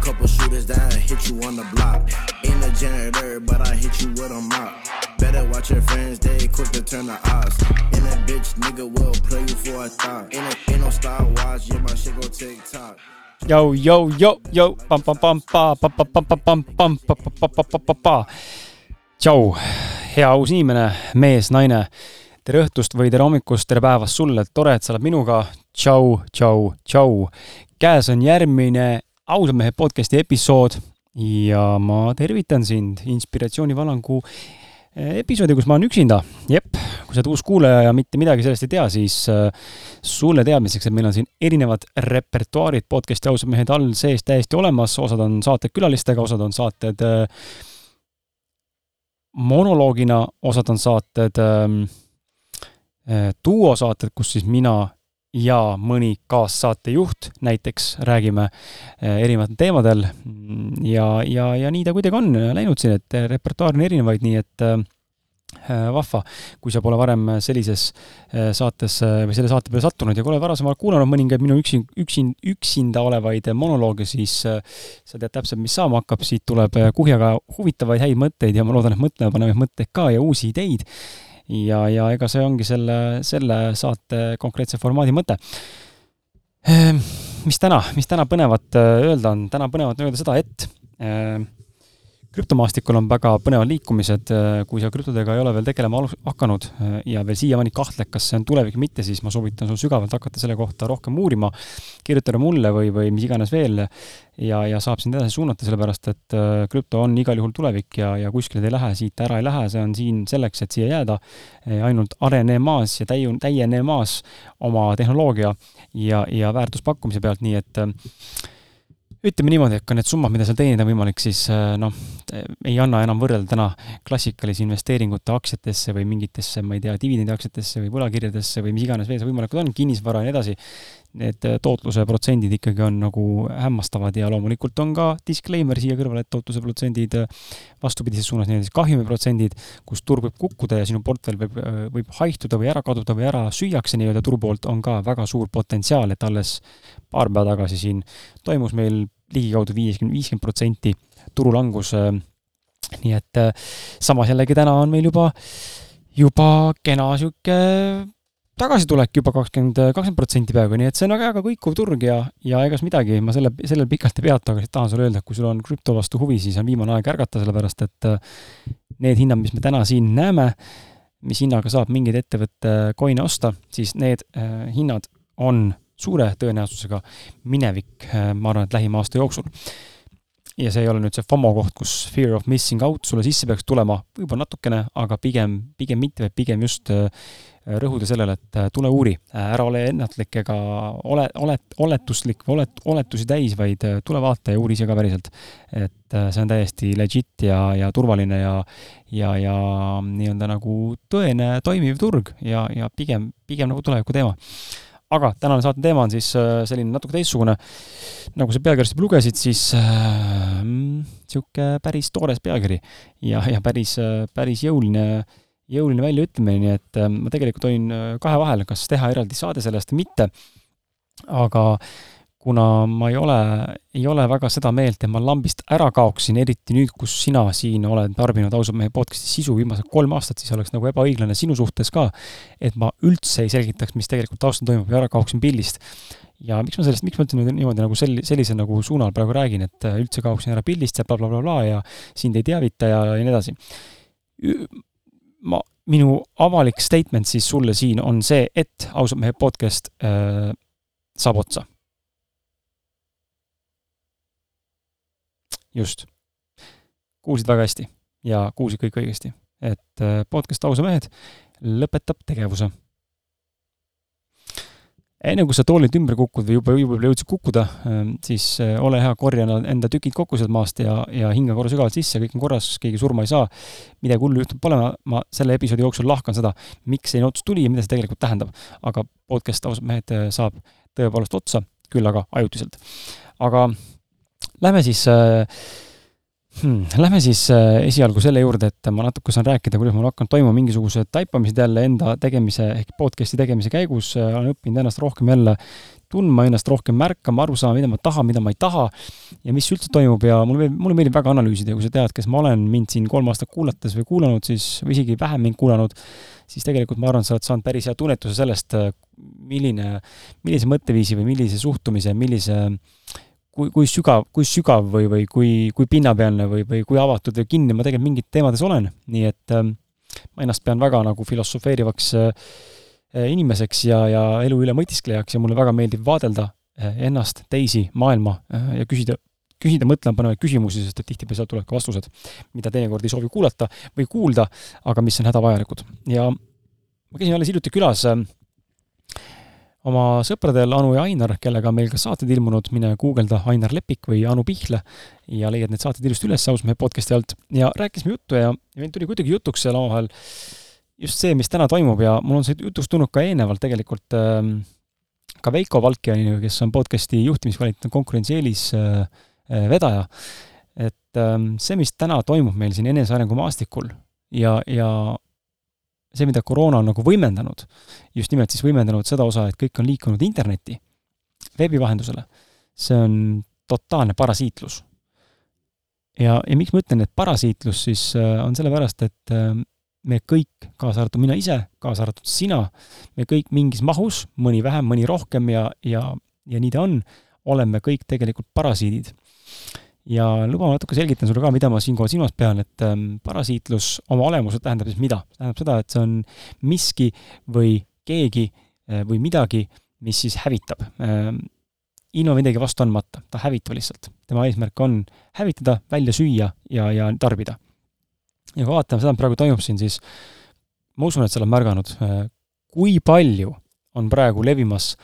couple shooters that hit you on the block. Ain't a janitor, but I hit you with a mop. Better watch your friends, they quick to turn the odds. And a bitch nigga will play you for a thought. Ain't, a, ain't no Star Wars, yeah, my shit go TikTok. Jou, jou, jou, jou, pam, pam, pam, pa, pa, pa, pam, pam, pam, pam, pa, pa, pa, pa, pa, pa, pa. tšau, hea uus inimene, mees, naine. tere õhtust või tere hommikust, tere päevast sulle, tore, et sa oled minuga. tšau, tšau, tšau. käes on järgmine ausad mehed podcasti episood ja ma tervitan sind inspiratsioonivalangu episoodi, kus ma olen üksinda. jep, kui sa oled uus kuulaja ja mitte midagi sellest ei tea, siis äh, sulle teadmiseks, et meil on siin erinevad repertuaarid podcast'i ausad mehed all sees täiesti olemas, osad on saated külalistega, osad on saated äh, monoloogina, osad on saated duosaated, kus siis mina ja mõni kaassaatejuht. Näiteks räägime äh, erinevatel teemadel. Ja, ja, ja nii ta kuidagi on läinud siin, et repertuaar on erinevaid, nii et äh, vahva, kui sa pole varem sellises äh, saates äh, või selle saate peale sattunud ja kui oled varasemalt kuulanud mõningaid minu üksin, üksin, üksinda olevaid monolooge, siis äh, sa tead täpselt, mis saama hakkab, siit tuleb kuhjaga huvitavaid häid mõtteid ja ma loodan, et mõtlema panevaid mõtteid ka ja uusi ideid ja, ja ega see ongi selle, selle saate konkreetse formaadi mõte. Ehm, mis täna, mis täna põnevat äh, öelda on, täna põnevat on öelda seda, et ehm, krüptomaastikul on väga põnevad liikumised, äh, kui sa krüptodega ei ole veel tegelema hakanud äh, ja veel siiamaani kahtled, kas see on tulevik või mitte, siis ma soovitan sul sügavalt hakata selle kohta rohkem uurima, kirjutada mulle või, või mis iganes veel ja, ja saab sind edasi suunata, sellepärast et äh, krüpto on igal juhul tulevik ja, ja kuskile ei lähe, siit ära ei lähe, see on siin selleks, et siia jääda, ainult arenemas ja täiu-, täienemas oma tehnoloogia ja, ja väärtuspakkumise pealt, nii et ütleme niimoodi, et ka need summad, mida seal teenida on võimalik, siis äh, noh, ei anna enam võrrelda täna klassikalisi investeeringute aktsiatesse või mingitesse, ma ei tea, dividendiaktsiatesse või võlakirjadesse või mis iganes veel see võimalikud on, kinnisvara ja nii edasi. Need äh, tootluse protsendid ikkagi on nagu hämmastavad ja loomulikult on ka disclaimer siia kõrvale, et tootluse protsendid äh, vastupidises suunas, nii-öelda siis kahjumiprotsendid, kus turg võib kukkuda ja sinu portfell võib, võib haihtuda või ära kaduda või ära süüakse nii-öelda turu poolt, on ka väga suur potentsiaal, et alles paar päeva tagasi siin toimus meil ligikaudu viiskümmend, viiskümmend protsenti turulangus. Äh, nii et äh, samas jällegi täna on meil juba, juba kena sihuke tagasitulek juba kakskümmend, kakskümmend protsenti peaaegu, nii et see on väga, väga kõikuv turg ja, ja egas midagi, ma selle, sellel pikalt ei peatu, aga tahan sulle öelda, et kui sul on krüpto vastu huvi, siis on viimane aeg ärgata, sellepärast et äh, need hinnad, mis me täna siin näeme, mis hinnaga saab mingeid ettevõtte coin'e osta, siis need äh, hinnad on suure tõenäosusega minevik, äh, ma arvan, et lähima aasta jooksul. ja see ei ole nüüd see FOMO koht, kus fear of missing out sulle sisse peaks tulema, võib-olla natukene, aga pigem, pigem mitte, vaid pigem just rõhuda sellele, et äh, tule uuri, ära ole ennatlik ega ole, olet-, oletuslik või olet-, oletusi täis, vaid tule vaata ja uuri ise ka päriselt. et see on täiesti legit ja, ja turvaline ja, ja, ja nii-öelda nagu tõene toimiv turg ja, ja pigem, pigem nagu tuleviku teema aga tänane saate teema on siis äh, selline natuke teistsugune. nagu sa pealkirjast juba lugesid, siis niisugune äh, päris toores pealkiri ja, ja päris, äh, päris jõuline, jõuline väljaütlemine, nii et äh, ma tegelikult olin äh, kahe vahel, kas teha eraldi saade sellest või mitte. aga kuna ma ei ole, ei ole väga seda meelt, et ma lambist ära kaoksin, eriti nüüd, kus sina siin oled tarbinud ausalt meie podcast'i sisu viimased kolm aastat, siis oleks nagu ebaõiglane sinu suhtes ka, et ma üldse ei selgitaks, mis tegelikult taustal toimub ja ära kaoksin pildist. ja miks ma sellest, miks ma üldse nüüd niimoodi nagu sel-, sellise nagu suunal praegu räägin, et üldse kaoksin ära pildist ja blablabla bla, bla, bla ja sind ei teavita ja, ja nii edasi. Ma, minu avalik statement siis sulle siin on see, et ausalt mehe podcast äh, saab otsa just. kuulsid väga hästi ja kuulsid kõik õigesti, et äh, podcast Ausa mehed lõpetab tegevuse. Enne kui sa toolilt ümber kukud või juba, juba jõudsid kukkuda, ähm, siis äh, ole hea, korja enda tükid kokku sealt maast ja, ja hinga korra sügavalt sisse, kõik on korras, keegi surma ei saa. midagi hullu juhtub pole, ma selle episoodi jooksul lahkan seda, miks selline otsus tuli ja mida see tegelikult tähendab. aga podcast Ausad mehed äh, saab tõepoolest otsa, küll aga ajutiselt. aga Lähme siis äh, hmm,. Lähme siis äh, esialgu selle juurde, et ma natuke saan rääkida, kuidas mul hakanud toimuma mingisugused taipamised jälle enda tegemise ehk podcast'i tegemise käigus, äh, olen õppinud ennast rohkem jälle tundma, ennast rohkem märkama, aru saama, mida ma tahan, mida ma ei taha ja mis üldse toimub ja mulle meeldib, mulle meeldib väga analüüsida, kui sa tead, kes ma olen, mind siin kolm aastat kuulates või kuulanud siis, või isegi vähem mind kuulanud, siis tegelikult ma arvan, sa oled saanud päris hea tunnetuse sellest, milline, millise mõtteviisi või millise suhtumise, millise kui, kui sügav, kui sügav või, või kui, kui pinnapealne või, või kui avatud või kinni ma tegelikult mingit teemades olen, nii et äh, ma ennast pean väga nagu filosofeerivaks äh, inimeseks ja, ja elu üle mõtisklejaks ja mulle väga meeldib vaadelda äh, ennast, teisi, maailma äh, ja küsida, küsida mõtlema panevaid küsimusi, sest et tihtipeale sealt tulevad ka vastused, mida teinekord ei soovi kuulata või kuulda, aga mis on hädavajalikud. ja ma käisin alles hiljuti külas äh, oma sõpradel Anu ja Ainar, kellega on meil ka saated ilmunud, mine guugelda Ainar Lepik või Anu Pihle ja leiad need saated ilusti üles Ausmehe podcast'i alt. Ja rääkisime juttu ja, ja meil tuli kuidagi jutuks seal omavahel just see, mis täna toimub ja mul on see jutuks tulnud ka eelnevalt tegelikult äh, ka Veiko Valkjani, kes on podcast'i juhtimiskvaliteetne konkurentsieelis äh, äh, vedaja, et äh, see, mis täna toimub meil siin enesearengu maastikul ja, ja see, mida koroona on nagu võimendanud, just nimelt siis võimendanud seda osa, et kõik on liikunud internetti, veebi vahendusele, see on totaalne parasiitlus. ja, ja miks ma ütlen, et parasiitlus, siis äh, on sellepärast, et äh, me kõik, kaasa arvatud mina ise, kaasa arvatud sina, me kõik mingis mahus, mõni vähem, mõni rohkem ja, ja, ja nii ta on, oleme kõik tegelikult parasiidid ja luba ma natuke selgitan sulle ka, mida ma siinkohal silmas pean, et ähm, parasiitlus oma olemuselt tähendab siis mida? tähendab seda, et see on miski või keegi äh, või midagi, mis siis hävitab ähm,. ilma midagi vastu andmata, ta hävitab lihtsalt. tema eesmärk on hävitada, välja süüa ja, ja tarbida. ja kui vaatame seda, mis praegu toimub siin, siis ma usun, et sa oled märganud äh,, kui palju on praegu levimas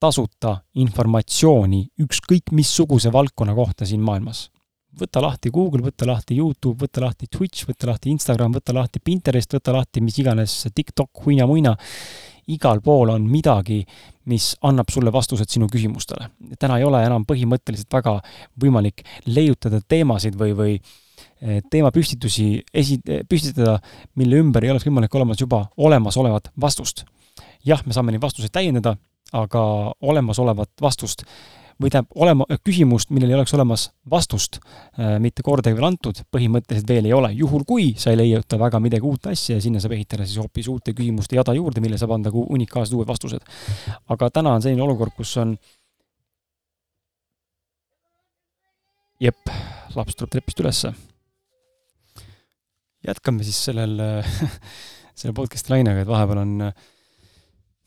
tasuta informatsiooni ükskõik missuguse valdkonna kohta siin maailmas. võta lahti Google, võta lahti Youtube, võta lahti Twitch, võta lahti Instagram, võta lahti Pinterest, võta lahti mis iganes TikTok, huina-muina, igal pool on midagi, mis annab sulle vastused sinu küsimustele. täna ei ole enam põhimõtteliselt väga võimalik leiutada teemasid või, või eh, teemapüstitusi esi-, püstitada, mille ümber ei oleks võimalik olemas juba olemasolevat vastust. jah, me saame neid vastuseid täiendada, aga olemasolevat vastust või tähendab, olema, küsimust, millel ei oleks olemas vastust äh, mitte kordagi veel antud, põhimõtteliselt veel ei ole. juhul, kui sa ei leiuta väga midagi uut asja ja sinna saab ehitada siis hoopis uute küsimuste jada juurde, mille saab anda ka unikaalsed uued vastused. aga täna on selline olukord, kus on jep, laps tuleb trepist ülesse. jätkame siis sellel selle podcast'i lainega, et vahepeal on äh,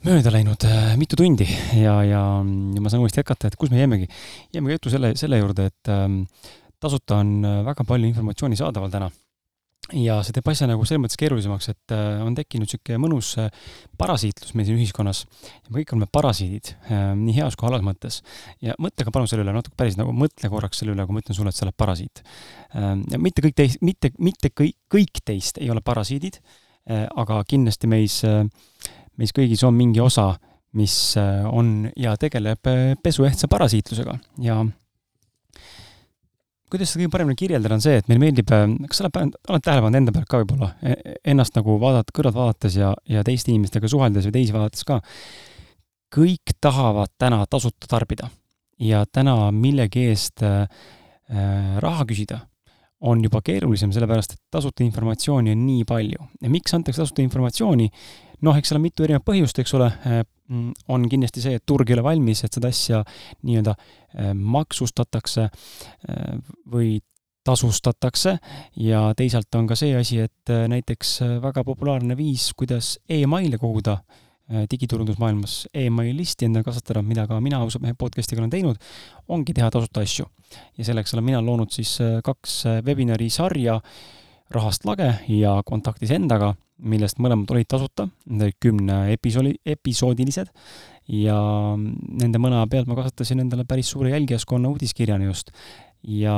mööda läinud äh, mitu tundi ja, ja, ja ma saan uuesti jätkata, et kus me jäimegi. jäime juttu selle, selle juurde, et ähm, tasuta on äh, väga palju informatsiooni saadaval täna. ja see teeb asja nagu selles mõttes keerulisemaks, et äh, on tekkinud niisugune mõnus äh, parasiitlus meil siin ühiskonnas. me kõik oleme parasiidid äh,, nii heas kui halvas mõttes. ja mõtle ka palun selle üle natuke päris nagu, mõtle korraks selle üle, kui ma ütlen sulle, et sa oled parasiit äh,. ja mitte kõik teist, mitte, mitte kõik, kõik teist ei ole parasiidid äh,, aga kindlasti meis äh, meis kõigis on mingi osa, mis äh, on ja tegeleb äh, pesuehtsa parasiitlusega ja kuidas seda kõige paremini kirjeldada, on see, et meile meeldib, äh, kas sa oled, oled tähele pannud enda pealt ka võib-olla, e, ennast nagu vaadata, kõrvalt vaadates ja, ja teiste inimestega suheldes või teisi vaadates ka, kõik tahavad täna tasuta tarbida ja täna millegi eest äh, raha küsida on juba keerulisem, sellepärast et tasuta informatsiooni on nii palju. ja miks antakse tasuta informatsiooni? Noh, eks seal on mitu erinevat põhjust, eks ole, äh, mm, on kindlasti see, et turg ei ole valmis, et seda asja nii-öelda äh, maksustatakse äh, või tasustatakse ja teisalt on ka see asi, et näiteks väga populaarne viis, kuidas emaile koguda digiturundusmaailmas emaili listi endale kasvatada, mida ka mina ausalt mehe podcast'iga olen teinud, ongi teha tasuta asju. ja selleks olen mina loonud siis kaks webinari sarja, Rahast lage ja Kontaktis endaga millest mõlemad olid tasuta, need olid kümne episoodi, episoodilised. Ja nende mõlema pealt ma kasvatasin endale päris suure jälgijaskonna uudiskirjani just. ja,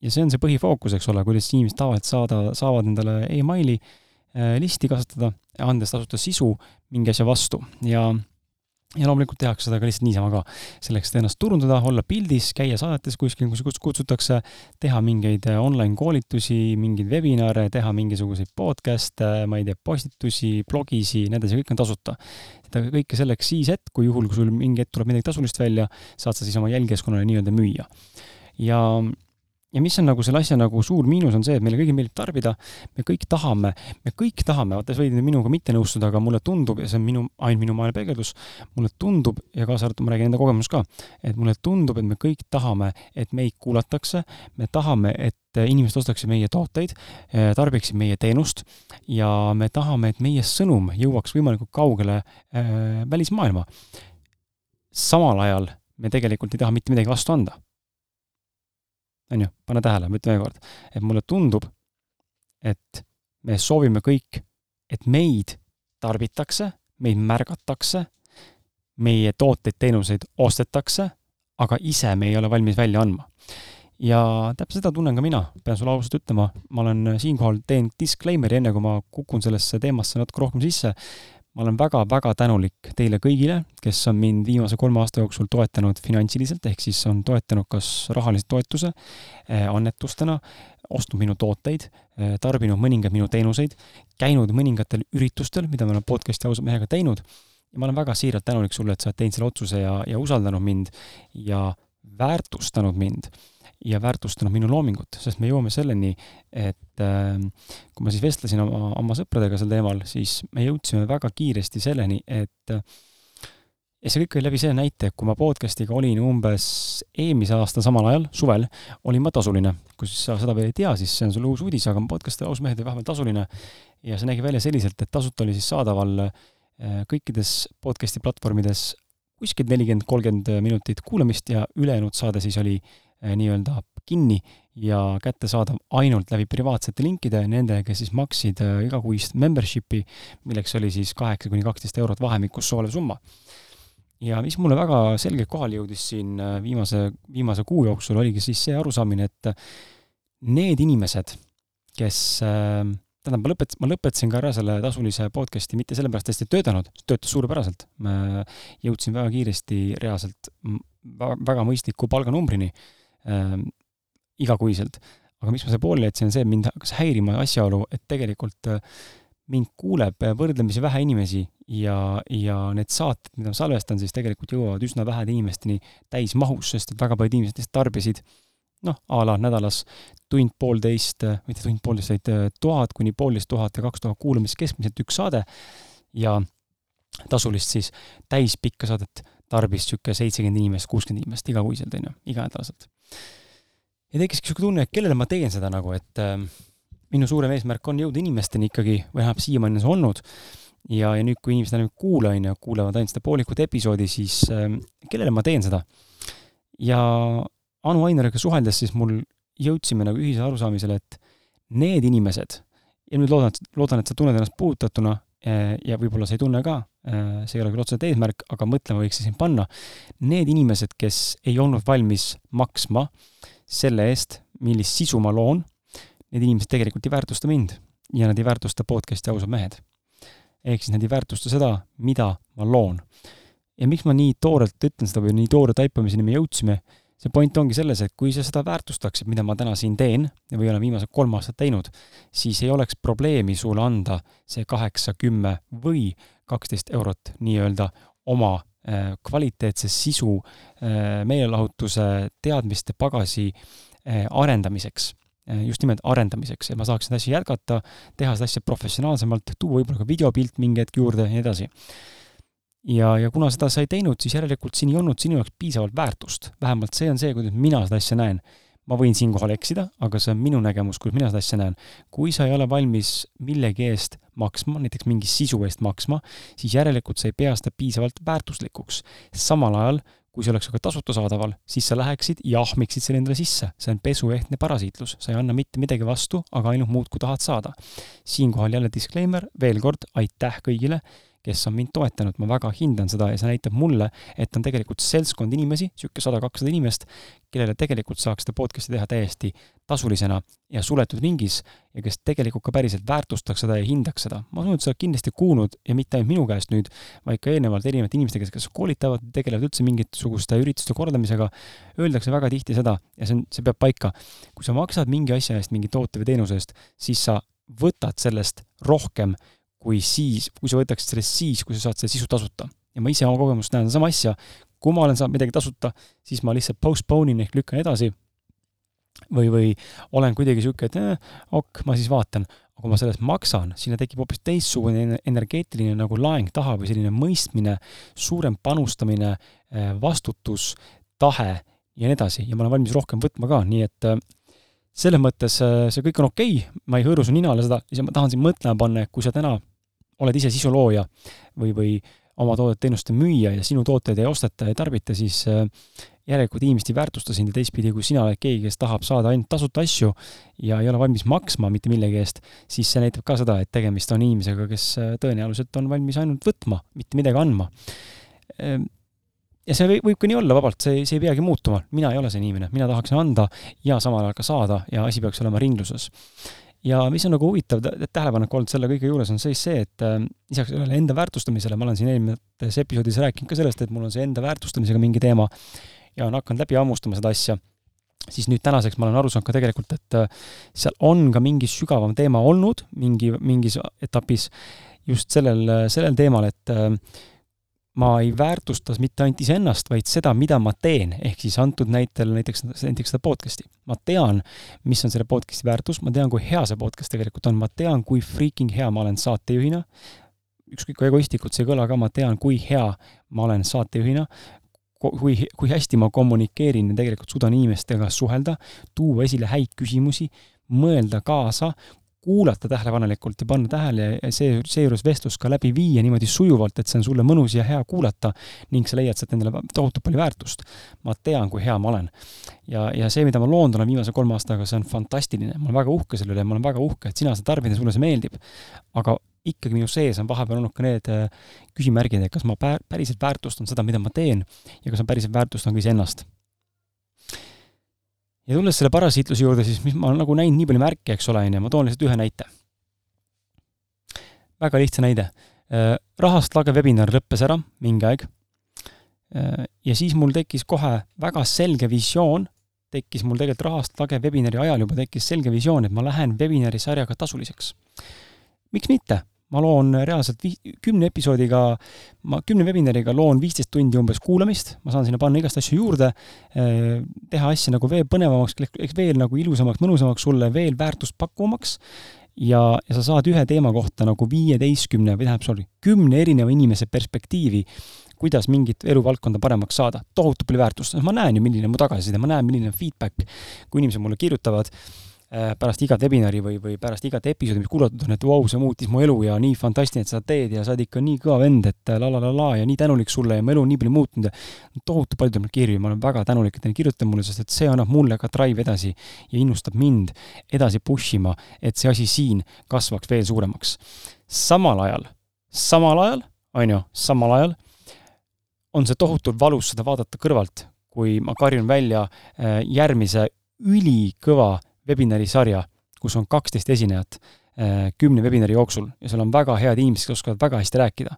ja see on see põhifookus, eks ole, kuidas inimesed tavaliselt saada, saavad endale emaili äh, listi kasutada, andes tasuta sisu mingi asja vastu. Ja ja loomulikult tehakse seda ka lihtsalt niisama ka, selleks, et ennast turundada, olla pildis, käia saadetes kuskil, kus kutsutakse, teha mingeid äh, online koolitusi, mingeid webinare, teha mingisuguseid podcast'e, ma ei tea, postitusi, blogisi, nii edasi, kõik on tasuta. seda kõike selleks siis, et kui juhul, kui sul mingi hetk tuleb midagi tasulist välja, saad sa siis oma jälgijaskonnale nii-öelda müüa. ja ja mis on nagu selle asja nagu suur miinus, on see, et meile kõigile meeldib tarbida, me kõik tahame, me kõik tahame, vaata, sa võid minuga mitte nõustuda, aga mulle tundub, ja see on minu, ainult minu maailma peegeldus, mulle tundub, ja kaasa arvatud ma räägin enda kogemusest ka, et mulle tundub, et me kõik tahame, et meid kuulatakse, me tahame, et inimesed ostaksid meie tooteid, tarbiksid meie teenust ja me tahame, et meie sõnum jõuaks võimalikult kaugele äh, välismaailma. samal ajal me tegelikult ei taha mitte midagi vastu anda on ju, pane tähele, ma ütlen veel kord, et mulle tundub, et me soovime kõik, et meid tarbitakse, meid märgatakse, meie tooteid-teenuseid ostetakse, aga ise me ei ole valmis välja andma. ja täpselt seda tunnen ka mina, pean sulle ausalt ütlema, ma olen siinkohal, teen disclaimer'i, enne kui ma kukun sellesse teemasse natuke rohkem sisse, ma olen väga-väga tänulik teile kõigile, kes on mind viimase kolme aasta jooksul toetanud finantsiliselt, ehk siis on toetanud kas rahalise toetuse, eh, annetustena, ostnud minu tooteid, eh, tarbinud mõningaid minu teenuseid, käinud mõningatel üritustel, mida me oleme podcast'i ausalt mehega teinud, ja ma olen väga siiralt tänulik sulle, et sa oled teinud selle otsuse ja, ja usaldanud mind ja väärtustanud mind ja väärtustanud minu loomingut, sest me jõuame selleni, et äh, kui ma siis vestlesin oma, oma sõpradega sel teemal, siis me jõudsime väga kiiresti selleni, et ja see kõik oli läbi selle näite, kui ma podcast'iga olin umbes eelmise aasta samal ajal, suvel, olin ma tasuline. kui siis sa seda veel ei tea, siis see on sulle uus uudis, aga podcast Ausmehed oli vahepeal tasuline ja see nägi välja selliselt, et tasuta oli siis saadaval äh, kõikides podcast'i platvormides kuskil nelikümmend, kolmkümmend minutit kuulamist ja ülejäänud saade siis oli äh, nii-öelda kinni ja kättesaadav ainult läbi privaatsete linkide nendele, kes siis maksid eh, igakuist membership'i, milleks oli siis kaheksa kuni kaksteist eurot vahemikus soolev summa. ja mis mulle väga selgelt kohale jõudis siin eh, viimase, viimase kuu jooksul, oligi siis see arusaamine, et need inimesed, kes tähendab, ma lõpet-, ma lõpetasin ka ära selle tasulise podcast'i mitte sellepärast, et ei töötanud, töötas suurepäraselt. ma jõudsin väga kiiresti reaalselt väga mõistliku palganumbrini äh, igakuiselt. aga miks ma selle pooleli jätsin, on see, et mind hakkas häirima asjaolu, et tegelikult äh, mind kuuleb võrdlemisi vähe inimesi ja, ja need saated, mida ma salvestan, siis tegelikult jõuavad üsna vähede inimesteni täismahus, sest et väga paljud inimesed lihtsalt tarbisid noh, a la nädalas tund-poolteist, mitte tund-poolteist, vaid äh, tuhat kuni poolteist tuhat ja kaks tuhat kuulamist keskmiselt üks saade ja tasulist siis täispikka saadet tarbis niisugune seitsekümmend inimest, kuuskümmend inimest igakuiselt, on ju, iganädalaselt. Ja tekkiski niisugune tunne, et kellele ma teen seda nagu, et äh, minu suurem eesmärk on jõuda inimesteni ikkagi, või vähemalt siiamaani on see olnud, ja, ja nüüd, kui inimesed enam ei kuula, on ju, kuulevad ainult seda poolikut episoodi, siis äh, kellele ma teen seda? ja Anu Ainariga suheldes siis mul jõudsime nagu ühise arusaamisele, et need inimesed, ja nüüd loodan, loodan, et sa tunned ennast puudutatuna ja võib-olla sa ei tunne ka, Äh, see ei ole küll otseselt eesmärk, aga mõtlema võiks siin panna, need inimesed, kes ei olnud valmis maksma selle eest, millist sisu ma loon, need inimesed tegelikult ei väärtusta mind ja nad ei väärtusta podcast'i ausad mehed. ehk siis nad ei väärtusta seda, mida ma loon. ja miks ma nii toorelt ütlen seda või nii toore taipamiseni me jõudsime, see point ongi selles, et kui sa seda väärtustaksid, mida ma täna siin teen või olen viimased kolm aastat teinud, siis ei oleks probleemi sulle anda see kaheksa, kümme või kaksteist eurot nii-öelda oma äh, kvaliteetse sisu, äh, meelelahutuse, teadmiste pagasi äh, arendamiseks. Just nimelt arendamiseks, et ma saaks seda asja jätkata, teha seda asja professionaalsemalt, tuua võib-olla ka videopilt mingi hetk juurde ja nii edasi ja, ja kuna seda sa ei teinud, siis järelikult siin ei olnud sinu jaoks piisavalt väärtust. vähemalt see on see, kuidas mina seda asja näen. ma võin siinkohal eksida, aga see on minu nägemus, kuidas mina seda asja näen. kui sa ei ole valmis millegi eest maksma, näiteks mingi sisu eest maksma, siis järelikult sa ei pea seda piisavalt väärtuslikuks. samal ajal, kui see oleks aga tasuta saadaval, siis sa läheksid ja ahmiksid selle endale sisse. see on pesuehtne parasiitlus, sa ei anna mitte midagi vastu, aga ainult muudkui tahad saada. siinkohal jälle disclaimer, veel kord aitäh kõigile kes on mind toetanud, ma väga hindan seda ja see näitab mulle, et on tegelikult seltskond inimesi, niisugune sada-kakssada inimest, kellele tegelikult saaks seda podcast'i teha täiesti tasulisena ja suletud ringis ja kes tegelikult ka päriselt väärtustaks seda ja hindaks seda. ma usun, et sa oled kindlasti kuulnud ja mitte ainult minu käest nüüd, vaid ka eelnevalt erinevate inimeste käest, kes koolitavad, tegelevad üldse mingisuguste ürituste korraldamisega, öeldakse väga tihti seda ja see on, see peab paika. kui sa maksad mingi asja eest, mingi toote või teenuse eest, siis sa võtad sellest rohkem kui siis, kui sa võtaksid sellest siis, kui sa saad selle sisu tasuta. ja ma ise oma kogemust näen sama asja, kui ma olen saanud midagi tasuta, siis ma lihtsalt postpone in ehk lükkan edasi või, või olen kuidagi niisugune, et eh, ok, ma siis vaatan. aga kui ma selle eest maksan, sinna tekib hoopis teistsugune energeetiline nagu laeng taha või selline mõistmine, suurem panustamine, eh, vastutus, tahe ja nii edasi. Ja ma olen valmis rohkem võtma ka, nii et eh, selles mõttes see kõik on okei. Okay,, ma ei hõõru su ninale seda, lihtsalt ma tahan sind mõtlema panna, et kui sa täna oled ise sisulooja või, või oma toodet-teenuste müüja ja sinu tooteid ei osteta ja tarbita, siis äh, järelikult inimesed ei väärtusta sind ja teistpidi, kui sina oled keegi, kes tahab saada ainult tasuta asju ja ei ole valmis maksma mitte millegi eest, siis see näitab ka seda, et tegemist on inimesega, kes äh, tõenäoliselt on valmis ainult võtma, mitte midagi andma. Ehm, ja see võib ka nii olla vabalt, see, see ei peagi muutuma, mina ei ole see inimene, mina tahaksin anda ja samal ajal ka saada ja asi peaks olema ringluses ja mis on nagu huvitav tähelepanek olnud selle kõige juures, on siis see, et äh, lisaks sellele enda väärtustamisele, ma olen siin eelmises episoodis rääkinud ka sellest, et mul on see enda väärtustamisega mingi teema ja on hakanud läbi hammustama seda asja, siis nüüd tänaseks ma olen aru saanud ka tegelikult, et äh, seal on ka mingi sügavam teema olnud mingi, mingis etapis just sellel, sellel teemal, et äh, ma ei väärtustas mitte ainult iseennast, vaid seda, mida ma teen, ehk siis antud näitel näiteks, näiteks seda podcast'i. ma tean, mis on selle podcast'i väärtus, ma tean, kui hea see podcast tegelikult on, ma tean, kui freaking hea ma olen saatejuhina, ükskõik kui egoistlikult see ei kõla ka, ma tean, kui hea ma olen saatejuhina, kui, kui hästi ma kommunikeerin ja tegelikult suudan inimestega suhelda, tuua esile häid küsimusi, mõelda kaasa, kuulata tähelepanelikult ja panna tähele ja see, seejuures vestlus ka läbi viia niimoodi sujuvalt, et see on sulle mõnus ja hea kuulata ning sa leiad sealt endale tohutult palju väärtust. ma tean, kui hea ma olen. ja, ja see, mida ma loonud olen viimase kolme aastaga, see on fantastiline, ma olen väga uhke selle üle, ma olen väga uhke, et sina seda tarbid ja sulle see meeldib. aga ikkagi minu sees on vahepeal olnud ka need äh, küsimärgid, et kas ma päriselt väärtustan seda, mida ma teen ja kas ma päriselt väärtustan ka iseennast ja tulles selle parasiitluse juurde, siis mis ma olen nagu näinud nii palju märke, eks ole, on ju, ma toon lihtsalt ühe näite. väga lihtsa näide. Äh, rahast lage webinar lõppes ära mingi aeg. Äh, ja siis mul tekkis kohe väga selge visioon, tekkis mul tegelikult rahast lage webinari ajal juba tekkis selge visioon, et ma lähen webinari sarjaga tasuliseks. miks mitte? Ma loon reaalselt vi-, kümne episoodiga, ma kümne webinariga loon viisteist tundi umbes kuulamist, ma saan sinna panna igast asju juurde, eh, teha asju nagu veel põnevamaks, veel nagu ilusamaks, mõnusamaks sulle, veel väärtust pakkuvamaks, ja, ja sa saad ühe teema kohta nagu viieteistkümne või tähendab, sorry, kümne erineva inimese perspektiivi, kuidas mingit eluvaldkonda paremaks saada. tohutu palju väärtust, ma näen ju, milline mu tagasiside, ma näen, milline on feedback, kui inimesed mulle kirjutavad pärast igat webinari või, või pärast igat episoodi, mis kuulatud on, et vau wow,, see muutis mu elu ja nii fantastiline, et sa teed ja sa oled ikka nii kõva vend, et la la la la ja nii tänulik sulle ja mu elu on nii palju muutunud ja tohutu palju tuleb kirju ma olen väga tänulik, et te kirjutate mulle, sest et see annab mulle ka drive edasi ja innustab mind edasi push ima, et see asi siin kasvaks veel suuremaks. samal ajal, samal ajal, on ju, samal ajal on see tohutult valus seda vaadata kõrvalt, kui ma karjun välja äh, järgmise ülikõva webinari sarja, kus on kaksteist esinejat äh, kümne webinari jooksul ja seal on väga head inimesed, kes oskavad väga hästi rääkida.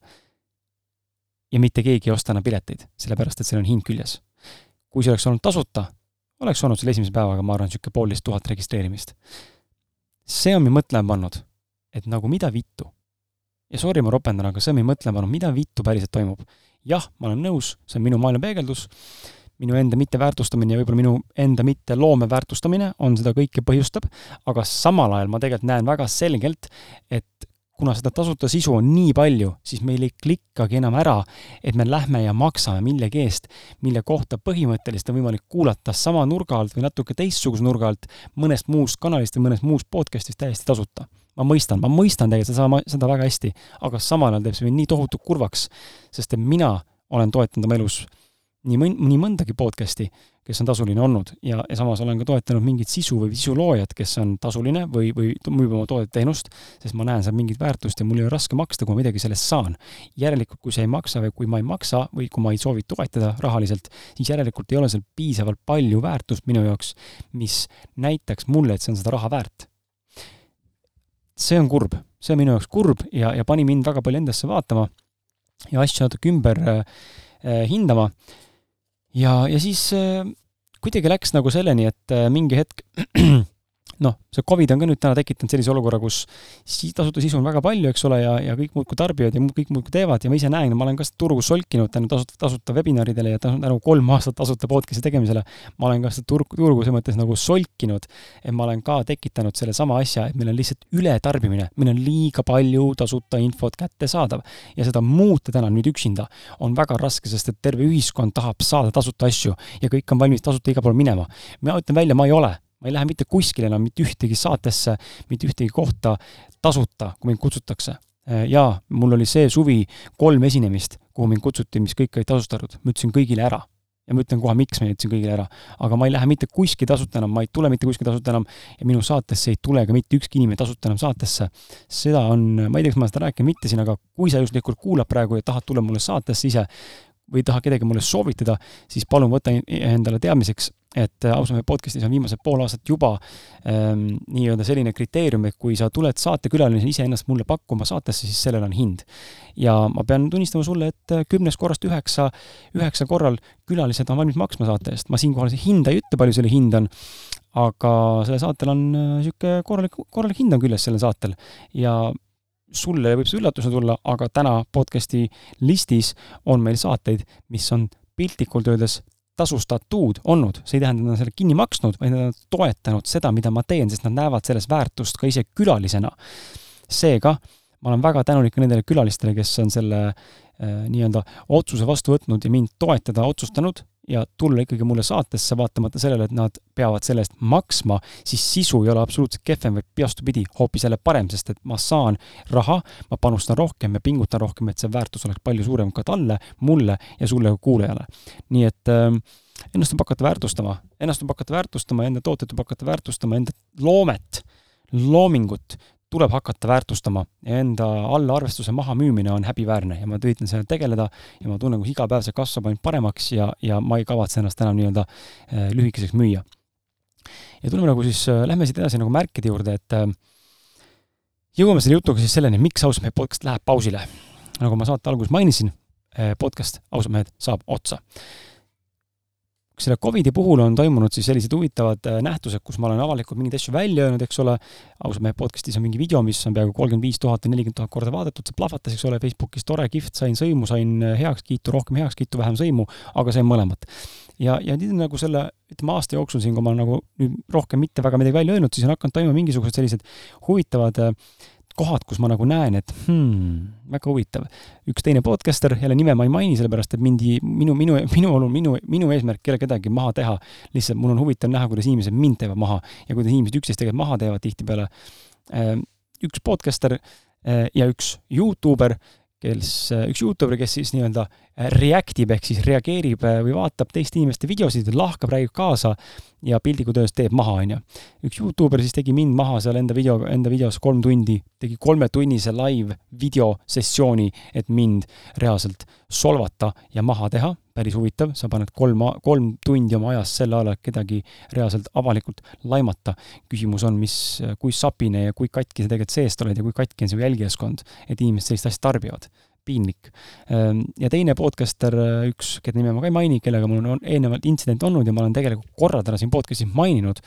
ja mitte keegi ei osta enam pileteid, sellepärast et seal on hind küljes. kui see oleks olnud tasuta, oleks olnud seal esimese päevaga, ma arvan, niisugune poolteist tuhat registreerimist. see on mind mõtlema pannud, et nagu mida vittu. ja sorry, ma ropendan, aga see on mind mõtlema pannud, mida vittu päriselt toimub. jah, ma olen nõus, see on minu maailma peegeldus, minu enda mitteväärtustamine ja võib-olla minu enda mitte loome väärtustamine on seda kõike põhjustab, aga samal ajal ma tegelikult näen väga selgelt, et kuna seda tasuta sisu on nii palju, siis meil ei klikkagi enam ära, et me lähme ja maksame millegi eest, mille kohta põhimõtteliselt on võimalik kuulata sama nurga alt või natuke teistsuguse nurga alt mõnest muust kanalist või mõnest muust podcast'ist täiesti tasuta. ma mõistan, ma mõistan tegelikult seda, seda väga hästi, aga samal ajal teeb see mind nii tohutult kurvaks, sest et mina olen toetanud oma elus nii mõn-, nii mõndagi podcast'i, kes on tasuline olnud ja, ja samas olen ka toetanud mingit sisu või sisuloojat, kes on tasuline või, või müüb oma toodet-teenust, sest ma näen seal mingit väärtust ja mul ei ole raske maksta, kui ma midagi sellest saan. järelikult, kui see ei maksa või kui ma ei maksa või kui ma ei soovi toetada rahaliselt, siis järelikult ei ole seal piisavalt palju väärtust minu jaoks, mis näitaks mulle, et see on seda raha väärt. see on kurb, see on minu jaoks kurb ja, ja pani mind väga palju endasse vaatama ja asju natuke ümber äh, äh hindama ja, ja siis äh, kuidagi läks nagu selleni, et äh, mingi hetk noh, see Covid on ka nüüd täna tekitanud sellise olukorra, kus si-, tasuta sisu on väga palju, eks ole, ja, ja kõik muudkui tarbivad ja kõik muudkui teevad ja ma ise näen, ma olen ka turgu solkinud tänu tasuta, tasuta webinaridele ja tänu kolm aastat tasuta podcast'i tegemisele, ma olen ka seda turgu, turgu selles mõttes nagu solkinud, et ma olen ka tekitanud sellesama asja, et meil on lihtsalt ületarbimine, meil on liiga palju tasuta infot kättesaadav. ja seda muuta täna nüüd üksinda on väga raske, sest et terve ühiskond tahab saada tasuta asju ja kõik on valmis tasuta igale poole minema. ma ütlen välja, ma ei ole ma ei lähe mitte kuskile enam mitte ühtegi saatesse, mitte ühtegi kohta tasuta, kui mind kutsutakse. Äh, jaa, mul oli see suvi kolm esinemist, kuhu mind kutsuti, mis kõik olid tasustatud, ma ütlesin kõigile ära. ja ma ütlen kohe, miks ma ütlesin kõigile ära. aga ma ei lähe mitte kuskile tasuta enam, ma ei tule mitte kuskile tasuta enam ja minu saatesse ei tule ka mitte ükski inimene tasuta enam saatesse. seda on, ma ei tea, kas ma seda rääkinud mitte siin, aga kui sa juhuslikult kuulad praegu ja tahad tulla mulle saatesse ise või tahad kedagi mulle soovitada, siis palun võta endale teadmiseks et äh, ausalt mehe podcast'is on viimased pool aastat juba ähm, nii-öelda selline kriteerium, et kui sa tuled saatekülaline iseennast mulle pakkuma saatesse, siis sellel on hind. ja ma pean tunnistama sulle, et äh, kümnest korrast üheksa, üheksa korral külalised on valmis maksma saate eest, ma siinkohal hinda ei ütle, palju selle hind on, aga sellel saatel on niisugune äh, korralik, korralik hind on küljes sellel saatel ja sulle võib see üllatusena tulla, aga täna podcast'i listis on meil saateid, mis on piltlikult öeldes tasustatud olnud, see ei tähenda, et nad on selle kinni maksnud, vaid nad on toetanud seda, mida ma teen, sest nad näevad selles väärtust ka ise külalisena. seega ma olen väga tänulik nendele külalistele, kes on selle äh, nii-öelda otsuse vastu võtnud ja mind toetada otsustanud ja tulla ikkagi mulle saatesse, vaatamata sellele, et nad peavad selle eest maksma, siis sisu ei ole absoluutselt kehvem, vaid vastupidi, hoopis jälle parem, sest et ma saan raha, ma panustan rohkem ja pingutan rohkem, et see väärtus oleks palju suurem ka talle, mulle ja sulle kui kuulajale. nii et äh, ennast tuleb hakata väärtustama, ennast tuleb hakata väärtustama, enda tooteid tuleb hakata väärtustama, enda loomet, loomingut tuleb hakata väärtustama ja enda allaarvestuse mahamüümine on häbiväärne ja ma üritan sellega tegeleda ja ma tunnen, kus iga päev see kasvab ainult paremaks ja, ja ma ei kavatse ennast enam nii-öelda äh, lühikeseks müüa. ja tuleme nagu siis, äh, lähme siit edasi nagu märkide juurde, et äh, jõuame selle jutuga siis selleni, miks ausalt mehed podcast läheb pausile. nagu ma saate alguses mainisin, podcast Ausad mehed saab otsa selle Covidi puhul on toimunud siis sellised huvitavad äh, nähtused, kus ma olen avalikult mingeid asju välja öelnud, eks ole, ausalt mehe podcast'is on mingi video, mis on peaaegu kolmkümmend viis tuhat või nelikümmend tuhat korda vaadatud, see plahvatas, eks ole, Facebookis tore, kihvt, sain sõimu, sain äh, heakskiitu, rohkem heakskiitu, vähem sõimu, aga sain mõlemat. ja, ja nüüd nagu selle, ütleme aasta jooksul siin, kui ma nagu nüüd rohkem mitte väga midagi välja öelnud, siis on hakanud toimuma mingisugused sellised huvitavad äh, kohad, kus ma nagu näen, et hmm, väga huvitav. üks teine podcaster, jälle nime ma ei maini, sellepärast et mind, minu, minu, minu olu, minu, minu eesmärk ei ole kedagi maha teha. lihtsalt mul on huvitav näha, kuidas inimesed mind teevad maha ja kuidas inimesed üksteist tegelikult maha teevad tihtipeale. Ehm, üks podcaster eh, ja üks Youtuber kes, üks Youtuber, kes siis nii-öelda react ib ehk siis reageerib äh, või vaatab teiste inimeste videosid, lahkab, räägib kaasa ja piltlikult öeldes teeb maha, onju. üks Youtuber siis tegi mind maha seal enda video, enda videos kolm tundi, tegi kolmetunnise live videosessiooni, et mind reaalselt solvata ja maha teha, päris huvitav, sa paned kolm, kolm tundi oma ajast selle alla, et kedagi reaalselt avalikult laimata. küsimus on, mis, kui sapine ja kui katki sa tegelikult seest oled ja kui katki on su jälgijaskond, et inimesed sellist asja tarbivad piinlik. Ehm, ja teine podcaster, üks, kelle nime ma ka ei maini, kellega mul on eelnevalt intsident olnud ja ma olen tegelikult korra täna siin podcast'is maininud,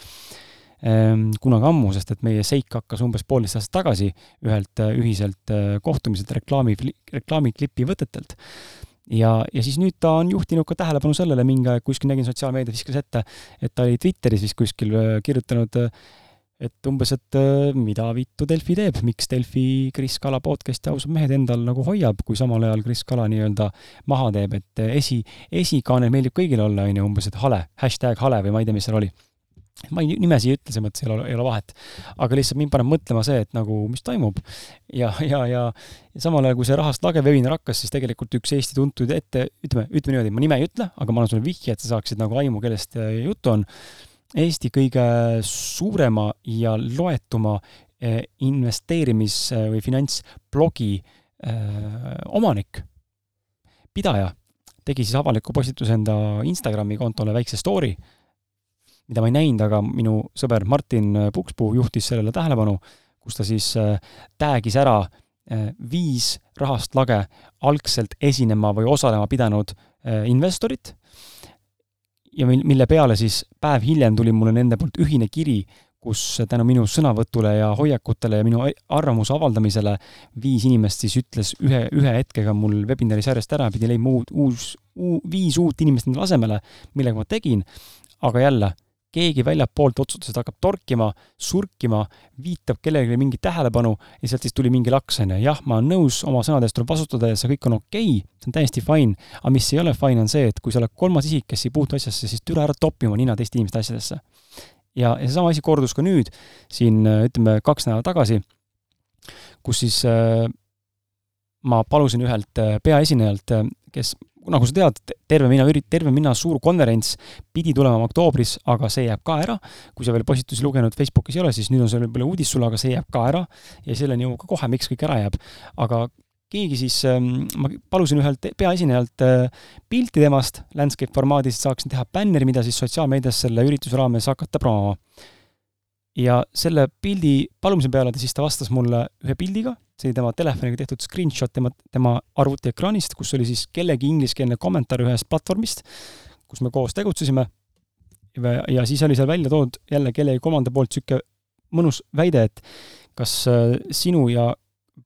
ehm, kunagi ammu, sest et meie seik hakkas umbes poolteist aastat tagasi ühelt ühiselt äh, kohtumiselt reklaami, reklaamiklipi võtetelt. Ja, ja siis nüüd ta on juhtinud ka tähelepanu sellele, mingi aeg kuskil nägin sotsiaalmeedias viskas ette, et ta oli Twitteris vist kuskil äh, kirjutanud äh, et umbes, et äh, mida vittu Delfi teeb, miks Delfi Kris Kala podcast'i ausad mehed endal nagu hoiab, kui samal ajal Kris Kala nii-öelda maha teeb, et esi, esikaanel meeldib kõigile olla, on ju, umbes, et hale, hashtag hale või ma ei tea, mis seal oli. Ma ei, nimesi ei ütle, selles mõttes ei ole, ei ole vahet. aga lihtsalt mind paneb mõtlema see, et nagu, mis toimub. ja, ja, ja, ja samal ajal, kui see rahast lage webinar hakkas, siis tegelikult üks Eesti tuntud ette, ütleme, ütleme niimoodi, ma nime ei ütle, aga ma annan sulle vihje, et sa saaksid nagu aimu, kellest äh, juttu on. Eesti kõige suurema ja loetuma äh, investeerimis- või finantsblogi äh, omanik, pidaja, tegi siis avaliku postituse enda Instagrami kontole väikse story mida ma ei näinud, aga minu sõber Martin Pukspuu juhtis sellele tähelepanu, kus ta siis äh, tag'is ära äh, viis rahast lage algselt esinema või osalema pidanud äh, investorit ja mil-, mille peale siis päev hiljem tuli mulle nende poolt ühine kiri, kus tänu minu sõnavõtule ja hoiakutele ja minu arvamuse avaldamisele viis inimest siis ütles ühe, ühe hetkega mul webinari sarjast ära, pidi leidma uut, uus, viis uut inimest endale asemele, millega ma tegin, aga jälle keegi väljapoolt otsustas, et hakkab torkima, surkima, viitab kellelegi mingit tähelepanu ja sealt siis tuli mingi laks, on ju. jah, ma olen nõus, oma sõnadest tuleb vastutada ja see kõik on okei okay,, see on täiesti fine, aga mis ei ole fine, on see, et kui sa oled kolmas isik, kes ei puutu asjasse, siis türa ära toppima nina teiste inimeste asjadesse. ja, ja seesama asi kordus ka nüüd, siin ütleme, kaks nädalat tagasi, kus siis äh, ma palusin ühelt äh, peaesinejalt, äh, kes nagu sa tead, terve mina ürit-, terve mina suur konverents pidi tulema oktoobris, aga see jääb ka ära. kui sa veel postitusi lugenud Facebookis ei ole, siis nüüd on see võib-olla uudis sulle, aga see jääb ka ära ja selleni jõuab ka kohe, miks kõik ära jääb. aga keegi siis, ähm, ma palusin ühelt peaesinejalt äh, pilti temast landscape formaadis, et saaksin teha bänneri, mida siis sotsiaalmeedias selle ürituse raames hakata promoma. ja selle pildi palumise peale ta siis ta vastas mulle ühe pildiga see oli tema telefoniga tehtud screenshot tema, tema arvutiekraanist, kus oli siis kellegi ingliskeelne kommentaar ühest platvormist, kus me koos tegutsesime. ja siis oli seal välja toodud jälle kellegi komanda poolt niisugune mõnus väide, et kas äh, sinu ja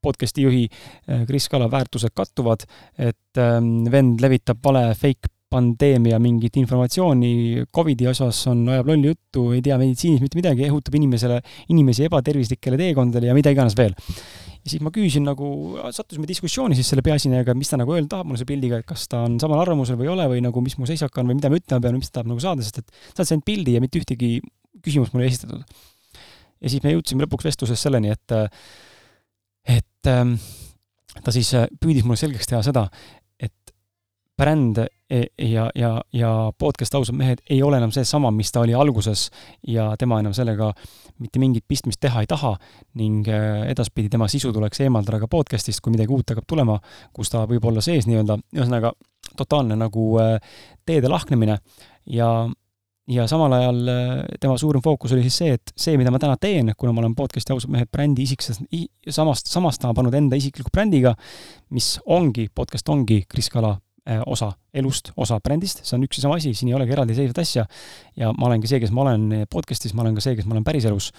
podcast'i juhi äh, Kris Kala väärtused kattuvad, et ähm, vend levitab vale fake pandeemia mingit informatsiooni Covidi osas on, ajab lolli juttu, ei tea meditsiinis mitte midagi, õhutab inimesele, inimesi ebatervislikele teekondadele ja mida iganes veel ja siis ma küsisin nagu, sattusime diskussiooni siis selle peaesinejaga, mis ta nagu öelda tahab mulle selle pildiga, et kas ta on samal arvamusel või ei ole või nagu mis mu seisak on või mida ma ütlema pean mis ta tahab nagu saada, sest et saatis ainult pildi ja mitte ühtegi küsimust mulle ei esitatud. ja siis me jõudsime lõpuks vestluses selleni, et, et ähm, ta siis püüdis mulle selgeks teha seda, bränd E, ja, ja, ja podcast Ausad mehed ei ole enam seesama, mis ta oli alguses ja tema enam sellega mitte mingit pistmist teha ei taha ning e, edaspidi tema sisu tuleks eemaldada ka podcast'ist, kui midagi uut hakkab tulema, kus ta võib olla sees nii-öelda, ühesõnaga totaalne nagu e, teede lahknemine ja ja samal ajal tema suurim fookus oli siis see, et see, mida ma täna teen, kuna ma olen podcast'i ausad mehed brändi isik, samast, samastama pannud enda isikliku brändiga, mis ongi, podcast ongi Kris Kala Äh, osa elust, osa brändist, see on üks ja sama asi, siin ei olegi eraldiseisvat asja. ja ma olengi see, kes ma olen podcast'is, ma olen ka see, kes ma olen päriselus.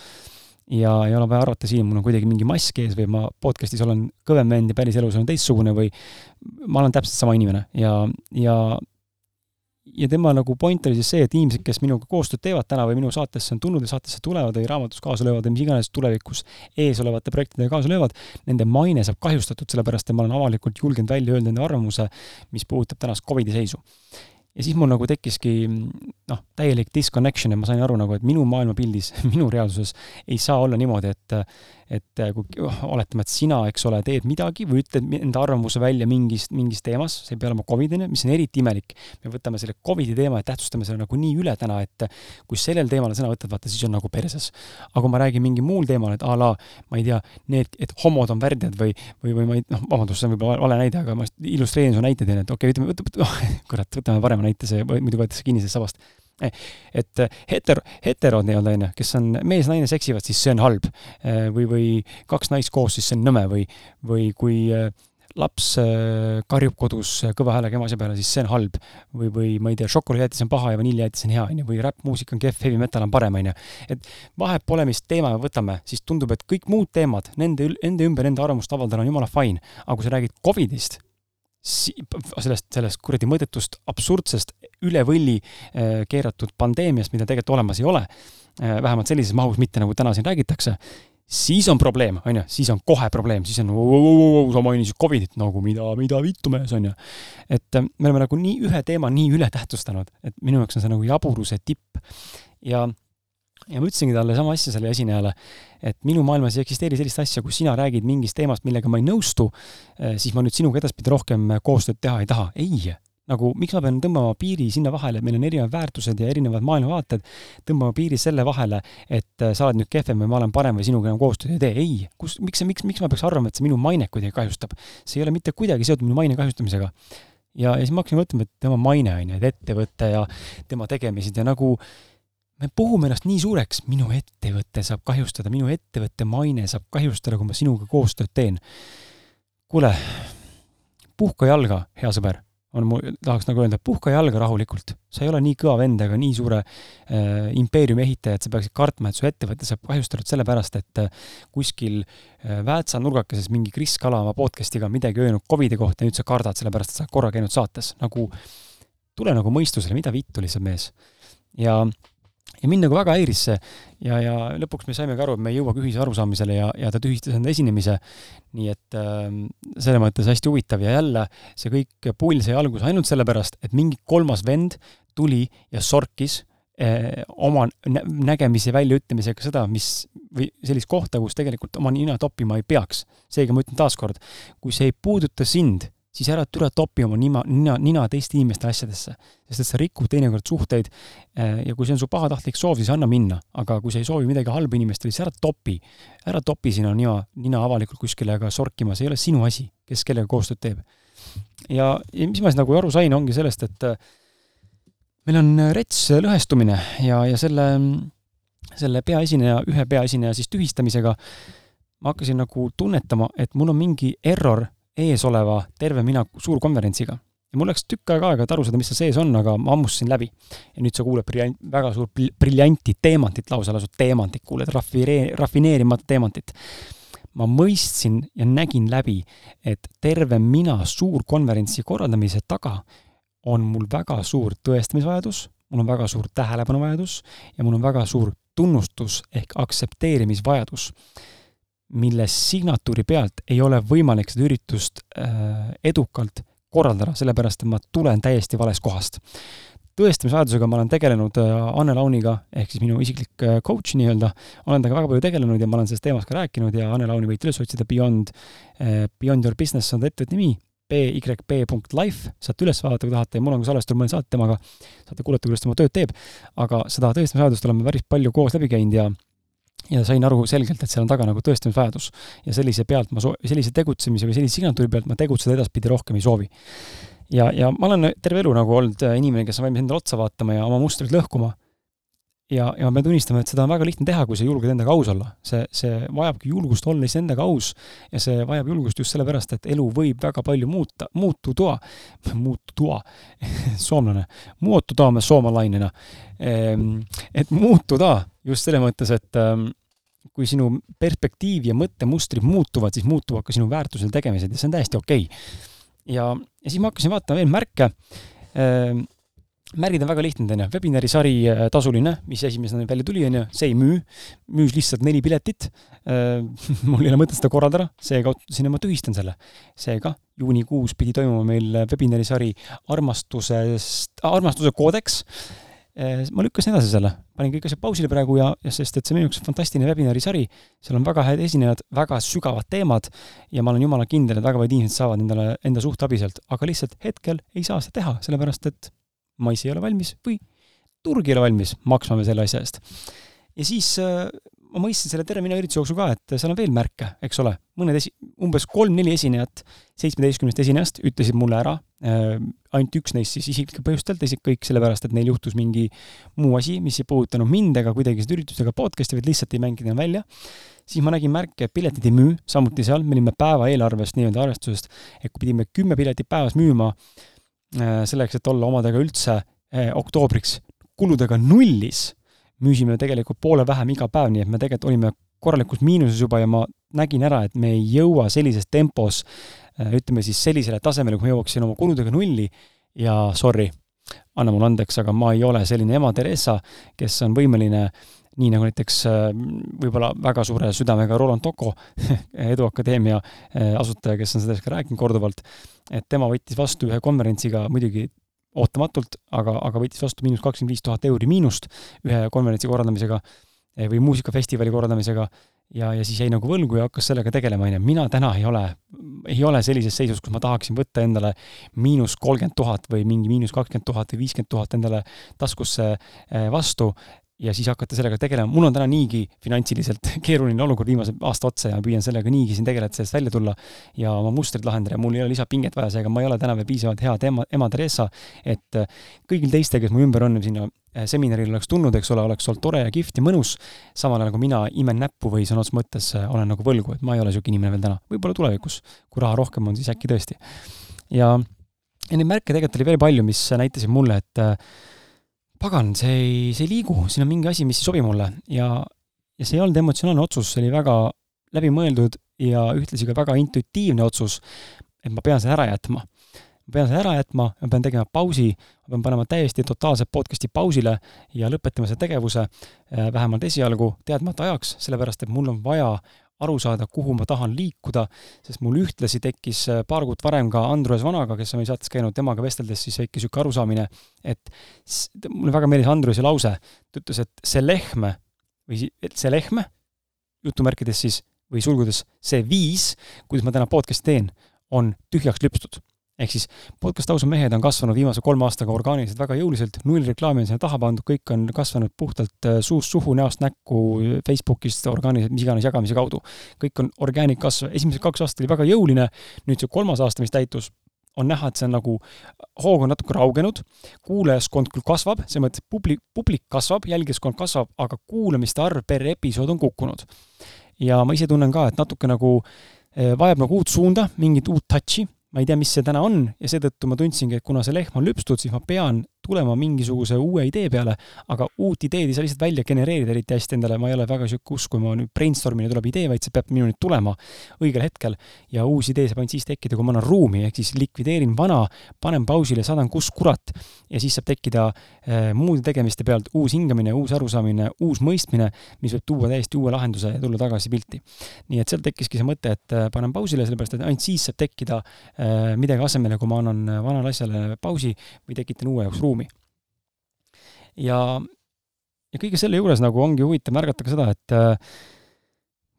ja ei ole vaja arvata siin, mul on kuidagi mingi mask ees või ma podcast'is olen kõvem vend ja päriselus olen teistsugune või ma olen täpselt sama inimene ja, ja ja tema nagu point oli siis see, et inimesed, kes minuga koostööd teevad täna või minu saatesse on tulnud ja saatesse tulevad või raamatus kaasa löövad või mis iganes tulevikus eesolevate projektidega kaasa löövad, nende maine saab kahjustatud, sellepärast et ma olen avalikult julgenud välja öelda enda arvamuse, mis puudutab tänast Covidi seisu ja siis mul nagu tekkiski noh, täielik disconnection ja ma sain aru nagu, et minu maailmapildis, minu reaalsuses ei saa olla niimoodi, et et kui oh, oletame, et sina, eks ole, teed midagi või ütled enda arvamuse välja mingist, mingis teemas, see ei pea olema Covidine, mis on eriti imelik. me võtame selle Covidi teema ja tähtsustame selle nagu nii üle täna, et kui sellel teemal sõna võtad, vaata, siis on nagu perses. aga kui ma räägin mingi muul teemal, et a la, ma ei tea, need, et homod on värdjad või, või, või ma ei, noh, vabandust, see on võib-olla vale näide, aga ma illustreerin su näite teen, et okei okay,, ütleme, kurat, võtame parema näite, see, muidu võetakse kinni sellest sabast Eh, et eh, hetero, heterod nii-öelda, on ju, kes on mees-naine seksivad, siis see on halb. Eh, või, või kaks naist koos, siis see on nõme või, või kui laps karjub kodus kõva häälega emase peale, siis see on halb. või, või ma ei tea, šokolaadijäätis on paha ja vaniljijäätis on hea, on ju, või räppmuusika on kehv, heavy metal on parem, on ju. et vahet pole, mis teema me võtame, siis tundub, et kõik muud teemad, nende, nende ümber enda arvamust avaldada on jumala fine. aga kui sa räägid Covidist, sellest, sellest kuradi mõttetust, absurdsest, üle võlli äh, keeratud pandeemiast, mida tegelikult olemas ei ole, äh, vähemalt sellises mahus mitte, nagu täna siin räägitakse, siis on probleem, on ju, siis on kohe probleem, siis on sa mainisid Covidit nagu mida, mida vittu mees, on ju. et äh, me oleme nagu nii ühe teema nii ületähtsustanud, et minu jaoks on see nagu jaburuse tipp. ja ja ma ütlesingi talle sama asja sellele esinejale, et minu maailmas ei eksisteeri sellist asja, kus sina räägid mingist teemast, millega ma ei nõustu, siis ma nüüd sinuga edaspidi rohkem koostööd teha ei taha. ei, nagu miks ma pean tõmbama piiri sinna vahele, meil on erinevad väärtused ja erinevad maailmavaated, tõmbama piiri selle vahele, et sa oled nüüd kehvem või ma olen parem või sinuga enam koostööd ei tee, ei, kus, miks see, miks, miks ma peaks arvama, et see minu mainet kuidagi kahjustab? see ei ole mitte kuidagi seotud minu maine kahjustamisega. ja, ja siis ma hakkasin mõtlema, et tema maine on ju, et ettevõte ja tema tegemised ja nagu me puhume ennast nii suureks, minu ettevõte saab kahjustada, minu ettevõtte maine saab kahjustada, kui ma sinuga koostööd teen. kuule, puhka jalga, hea sõber on mu, tahaks nagu öelda, puhka jalga rahulikult. sa ei ole nii kõva vend ega nii suure äh, impeeriumi ehitaja, et sa peaksid kartma, et su ettevõte saab kahjustatud sellepärast, et äh, kuskil äh, Väätsa nurgakeses mingi Kris Kala oma podcast'iga midagi öelnud Covidi kohta ja nüüd sa kardad, sellepärast et sa oled korra käinud saates. nagu tule nagu mõistusele, mida vittu lihtsalt mees. ja ja mind nagu väga häiris see ja, ja lõpuks me saimegi aru, et me ei jõuagi ühise arusaamisele ja, ja ta tühistas enda esinemise. nii et äh, selles mõttes hästi huvitav ja jälle see kõik pull sai alguse ainult sellepärast, et mingi kolmas vend tuli ja sorkis eh, oma nä nägemise väljaütlemisega seda, mis või sellist kohta, kus tegelikult oma nina toppima ei peaks. seega ma ütlen taaskord, kui see ei puuduta sind siis ära tule topi oma nima, nina, nina teiste inimeste asjadesse. sest et sa rikud teinekord suhteid eh, ja kui see on su pahatahtlik soov, siis anna minna. aga kui sa ei soovi midagi halba inimestele, siis ära topi. ära topi sina nina, nina avalikult kuskile aga sorkima, see ei ole sinu asi, kes kellega koostööd teeb. ja, ja mis ma siis nagu aru sain, ongi sellest, et eh, meil on rets lõhestumine ja, ja selle, selle peaesineja, ühe peaesineja siis tühistamisega ma hakkasin nagu tunnetama, et mul on mingi error eesoleva Terve mina suurkonverentsiga. ja mul läks tükk aega aega, et aru saada, mis seal sees on, aga ma ammustasin läbi. ja nüüd sa kuuled briljant, väga suur briljanti teemantit, lausa lausa teemantit, kuuled raffinee-, rafineerimata teemantit. ma mõistsin ja nägin läbi, et Terve mina suurkonverentsi korraldamise taga on mul väga suur tõestamisvajadus, mul on väga suur tähelepanuvajadus ja mul on väga suur tunnustus ehk aktsepteerimisvajadus mille signatuuri pealt ei ole võimalik seda üritust äh, edukalt korraldada, sellepärast et ma tulen täiesti valest kohast. tõestamisvajadusega ma olen tegelenud äh, Anne Launiga, ehk siis minu isiklik äh, coach nii-öelda, olen temaga väga palju tegelenud ja ma olen sellest teemast ka rääkinud ja Anne Launi võite üles otsida, Beyond, Beyond Your Business on ta ettevõtte nimi, byb.life, saate üles vaadata, kui tahate, ja mul on ka salvestus mõne saate temaga, saate kuulata, kuidas ta oma tööd teeb, aga seda tõestamisvajadust oleme päris palju koos läbi käinud ja ja sain aru selgelt, et seal on taga nagu tõestamisvajadus. ja sellise pealt ma soo-, sellise tegutsemise või sellise signatuuri pealt ma tegutseda edaspidi rohkem ei soovi. ja, ja ma olen terve elu nagu olnud äh, inimene, kes on valmis endale otsa vaatama ja oma mustrit lõhkuma. Ja, ja ma pean tunnistama, et seda on väga lihtne teha, kui sa julged endaga aus olla. see, see vajabki julgust olla iseendaga aus ja see vajab julgust just sellepärast, et elu võib väga palju muuta, muutuda, muutuda soomlane, muutuda me soomalainena. Ehm, et muutuda just selles mõttes, et ähm, kui sinu perspektiiv ja mõttemustrid muutuvad, siis muutuvad ka sinu väärtused ja tegemised ja see on täiesti okei okay.. ja, ja siis ma hakkasin vaatama veel märke äh,. Märgid on väga lihtne, onju, webinari sari äh, tasuline, mis esimesena välja tuli, onju, see ei müü, müüs lihtsalt neli piletit. Äh,. mul ei ole mõtet seda korraldada, seega otsustasin, et ma tühistan selle. seega juunikuus pidi toimuma meil webinari sari armastusest, armastuse koodeks. Eh, ma lükkasin edasi selle, panin kõik asjad pausile praegu ja, ja sest et see minu jaoks on fantastiline webinari sari, seal on väga head esinejad, väga sügavad teemad ja ma olen jumala kindel, et väga paljud inimesed saavad endale enda suht abi sealt, aga lihtsalt hetkel ei saa seda teha, sellepärast et mais ei ole valmis või turg ei ole valmis maksma veel selle asja eest. ja siis äh, ma mõistsin selle terve mina ürituse jooksul ka, et seal on veel märke, eks ole, mõned esi-, umbes kolm-neli esinejat seitsmeteistkümnest esinejast ütlesid mulle ära äh,, ainult üks neist siis isiklikel põhjustel, teised kõik sellepärast, et neil juhtus mingi muu asi, mis ei puudutanud mind ega kuidagi seda üritust ega podcast'i, vaid lihtsalt ei mänginud enam välja, siis ma nägin märke, et piletid ei müü, samuti seal, me olime päeva eelarvest nii-öelda arvestusest, et kui pidime kümme piletit päevas müüma selleks, et olla omadega üldse äh, oktoobriks kuludega nullis müüsime tegelikult poole vähem iga päev, nii et me tegelikult olime korralikus miinuses juba ja ma nägin ära, et me ei jõua sellises tempos äh, ütleme siis sellisele tasemele, kui ma jõuaksin oma kuludega nulli. Ja sorry, anna mulle andeks, aga ma ei ole selline ema Theresa, kes on võimeline nii nagu näiteks äh, võib-olla väga suure südamega Roland Toko, Eduakadeemia äh, asutaja, kes on sellest ka rääkinud korduvalt, et tema võttis vastu ühe konverentsiga muidugi ootamatult, aga, aga võttis vastu miinus kakskümmend viis tuhat euri miinust ühe konverentsi korraldamisega eh, või muusikafestivali korraldamisega ja, ja siis jäi nagu võlgu ja hakkas sellega tegelema, on ju. mina täna ei ole, ei ole sellises seisus, kus ma tahaksin võtta endale miinus kolmkümmend tuhat või mingi miinus kakskümmend tuhat või viiskümmend tuhat endale taskusse eh, vastu ja siis hakata sellega tegelema, mul on täna niigi finantsiliselt keeruline olukord viimase aasta otsa ja püüan sellega niigi siin tegeleda, sellest välja tulla. Ja oma mustrid lahendada ja mul ei ole lisapinget vaja, seega ma ei ole täna veel piisavalt hea ema, ema Theresa, et äh, kõigil teistel, kes mu ümber on, sinna äh, seminarile oleks tulnud, eks ole, oleks olnud tore ja kihvt ja mõnus, samal ajal nagu mina imen näppu või sõna otseses mõttes äh, olen nagu võlgu, et ma ei ole niisugune inimene veel täna, võib-olla tulevikus, kui raha rohkem on, siis äkki tõesti. ja, ja neid märke tegelikult oli veel palju, mis näitasid mulle, et pagan, see ei, see ei liigu, siin on mingi asi, mis ei sobi mulle ja, ja see ei olnud emotsionaalne otsus, see oli väga läbimõeldud ja ühtlasi ka väga intuitiivne otsus, et ma pean selle ära jätma. ma pean selle ära jätma, ma pean tegema pausi, ma pean panema täiesti totaalselt podcast'i pausile ja lõpetama selle tegevuse äh, vähemalt esialgu teadmata ajaks, sellepärast et mul on vaja aru saada, kuhu ma tahan liikuda, sest mul ühtlasi tekkis äh, paar kuud varem ka Andrus Vanaga, kes on meil saates käinud, temaga vesteldes siis väike niisugune arusaamine, et mulle väga meeldis Andruse lause, ta ütles, et see lehm või see lehm, jutumärkides siis, või sulgudes see viis, kuidas ma täna podcast'i teen, on tühjaks lüpstud ehk siis podcast Ausad mehed on kasvanud viimase kolme aastaga orgaaniliselt väga jõuliselt, null reklaami on sinna taha pandud, kõik on kasvanud puhtalt äh, suust suhu, näost näkku, Facebookist orgaaniliselt, mis iganes jagamise kaudu. kõik on organic kasv, esimesed kaks aastat oli väga jõuline, nüüd see kolmas aasta, mis täitus, on näha, et see on nagu, hoog on natuke raugenud, kuulajaskond küll kasvab, selles mõttes publik, publik kasvab, jälgijaskond kasvab, aga kuulamiste arv per episood on kukkunud. ja ma ise tunnen ka, et natuke nagu äh, vajab nagu uut suunda, mingit uut touch'i ma ei tea, mis see täna on ja seetõttu ma tundsingi, et kuna see lehm on lüpstud, siis ma pean tulema mingisuguse uue idee peale, aga uut ideed ei saa lihtsalt välja genereerida eriti hästi endale, ma ei ole väga sihuke usk, kui ma nüüd brainstorm'ina tuleb idee, vaid see peab minuni tulema õigel hetkel. Ja uus idee saab ainult siis tekkida, kui ma annan ruumi, ehk siis likvideerin vana, panen pausile, saadan kus kurat ja siis saab tekkida äh, muude tegemiste pealt uus hingamine, uus arusaamine, uus mõistmine, mis võib tuua täiesti uue lahenduse ja tulla tagasi pilti. nii et sealt tekkiski see mõte, et äh, panen pausile, sellepärast et ainult siis saab tekkida äh, midagi asemele, kui ma annan vanale asjale pausi või tekitan uue jaoks ruumi ruumi. ja, ja kõige selle juures nagu ongi huvitav märgata ka seda, et äh,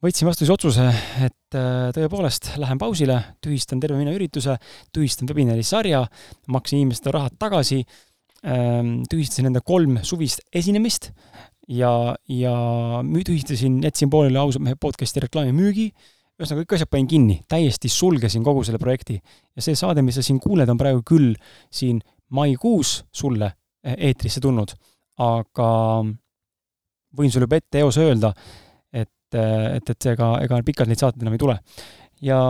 võtsin vastu siis otsuse, et äh, tõepoolest lähen pausile, tühistan terve minu ürituse, tühistan webinari sarja, maksin inimestele rahad tagasi, ähm, tühistasin enda kolm suvist esinemist ja, ja tühistasin, jätsin pooleli ausa mehe podcast'i reklaamimüügi, ühesõnaga kõik asjad panin kinni, täiesti sulgesin kogu selle projekti. ja see saade, mis sa siin kuuled, on praegu küll siin maikuus sulle eh, eetrisse tulnud, aga võin sulle juba ette eos öelda, et, eh, et, et ega, ega pikalt neid saateid enam ei tule. ja,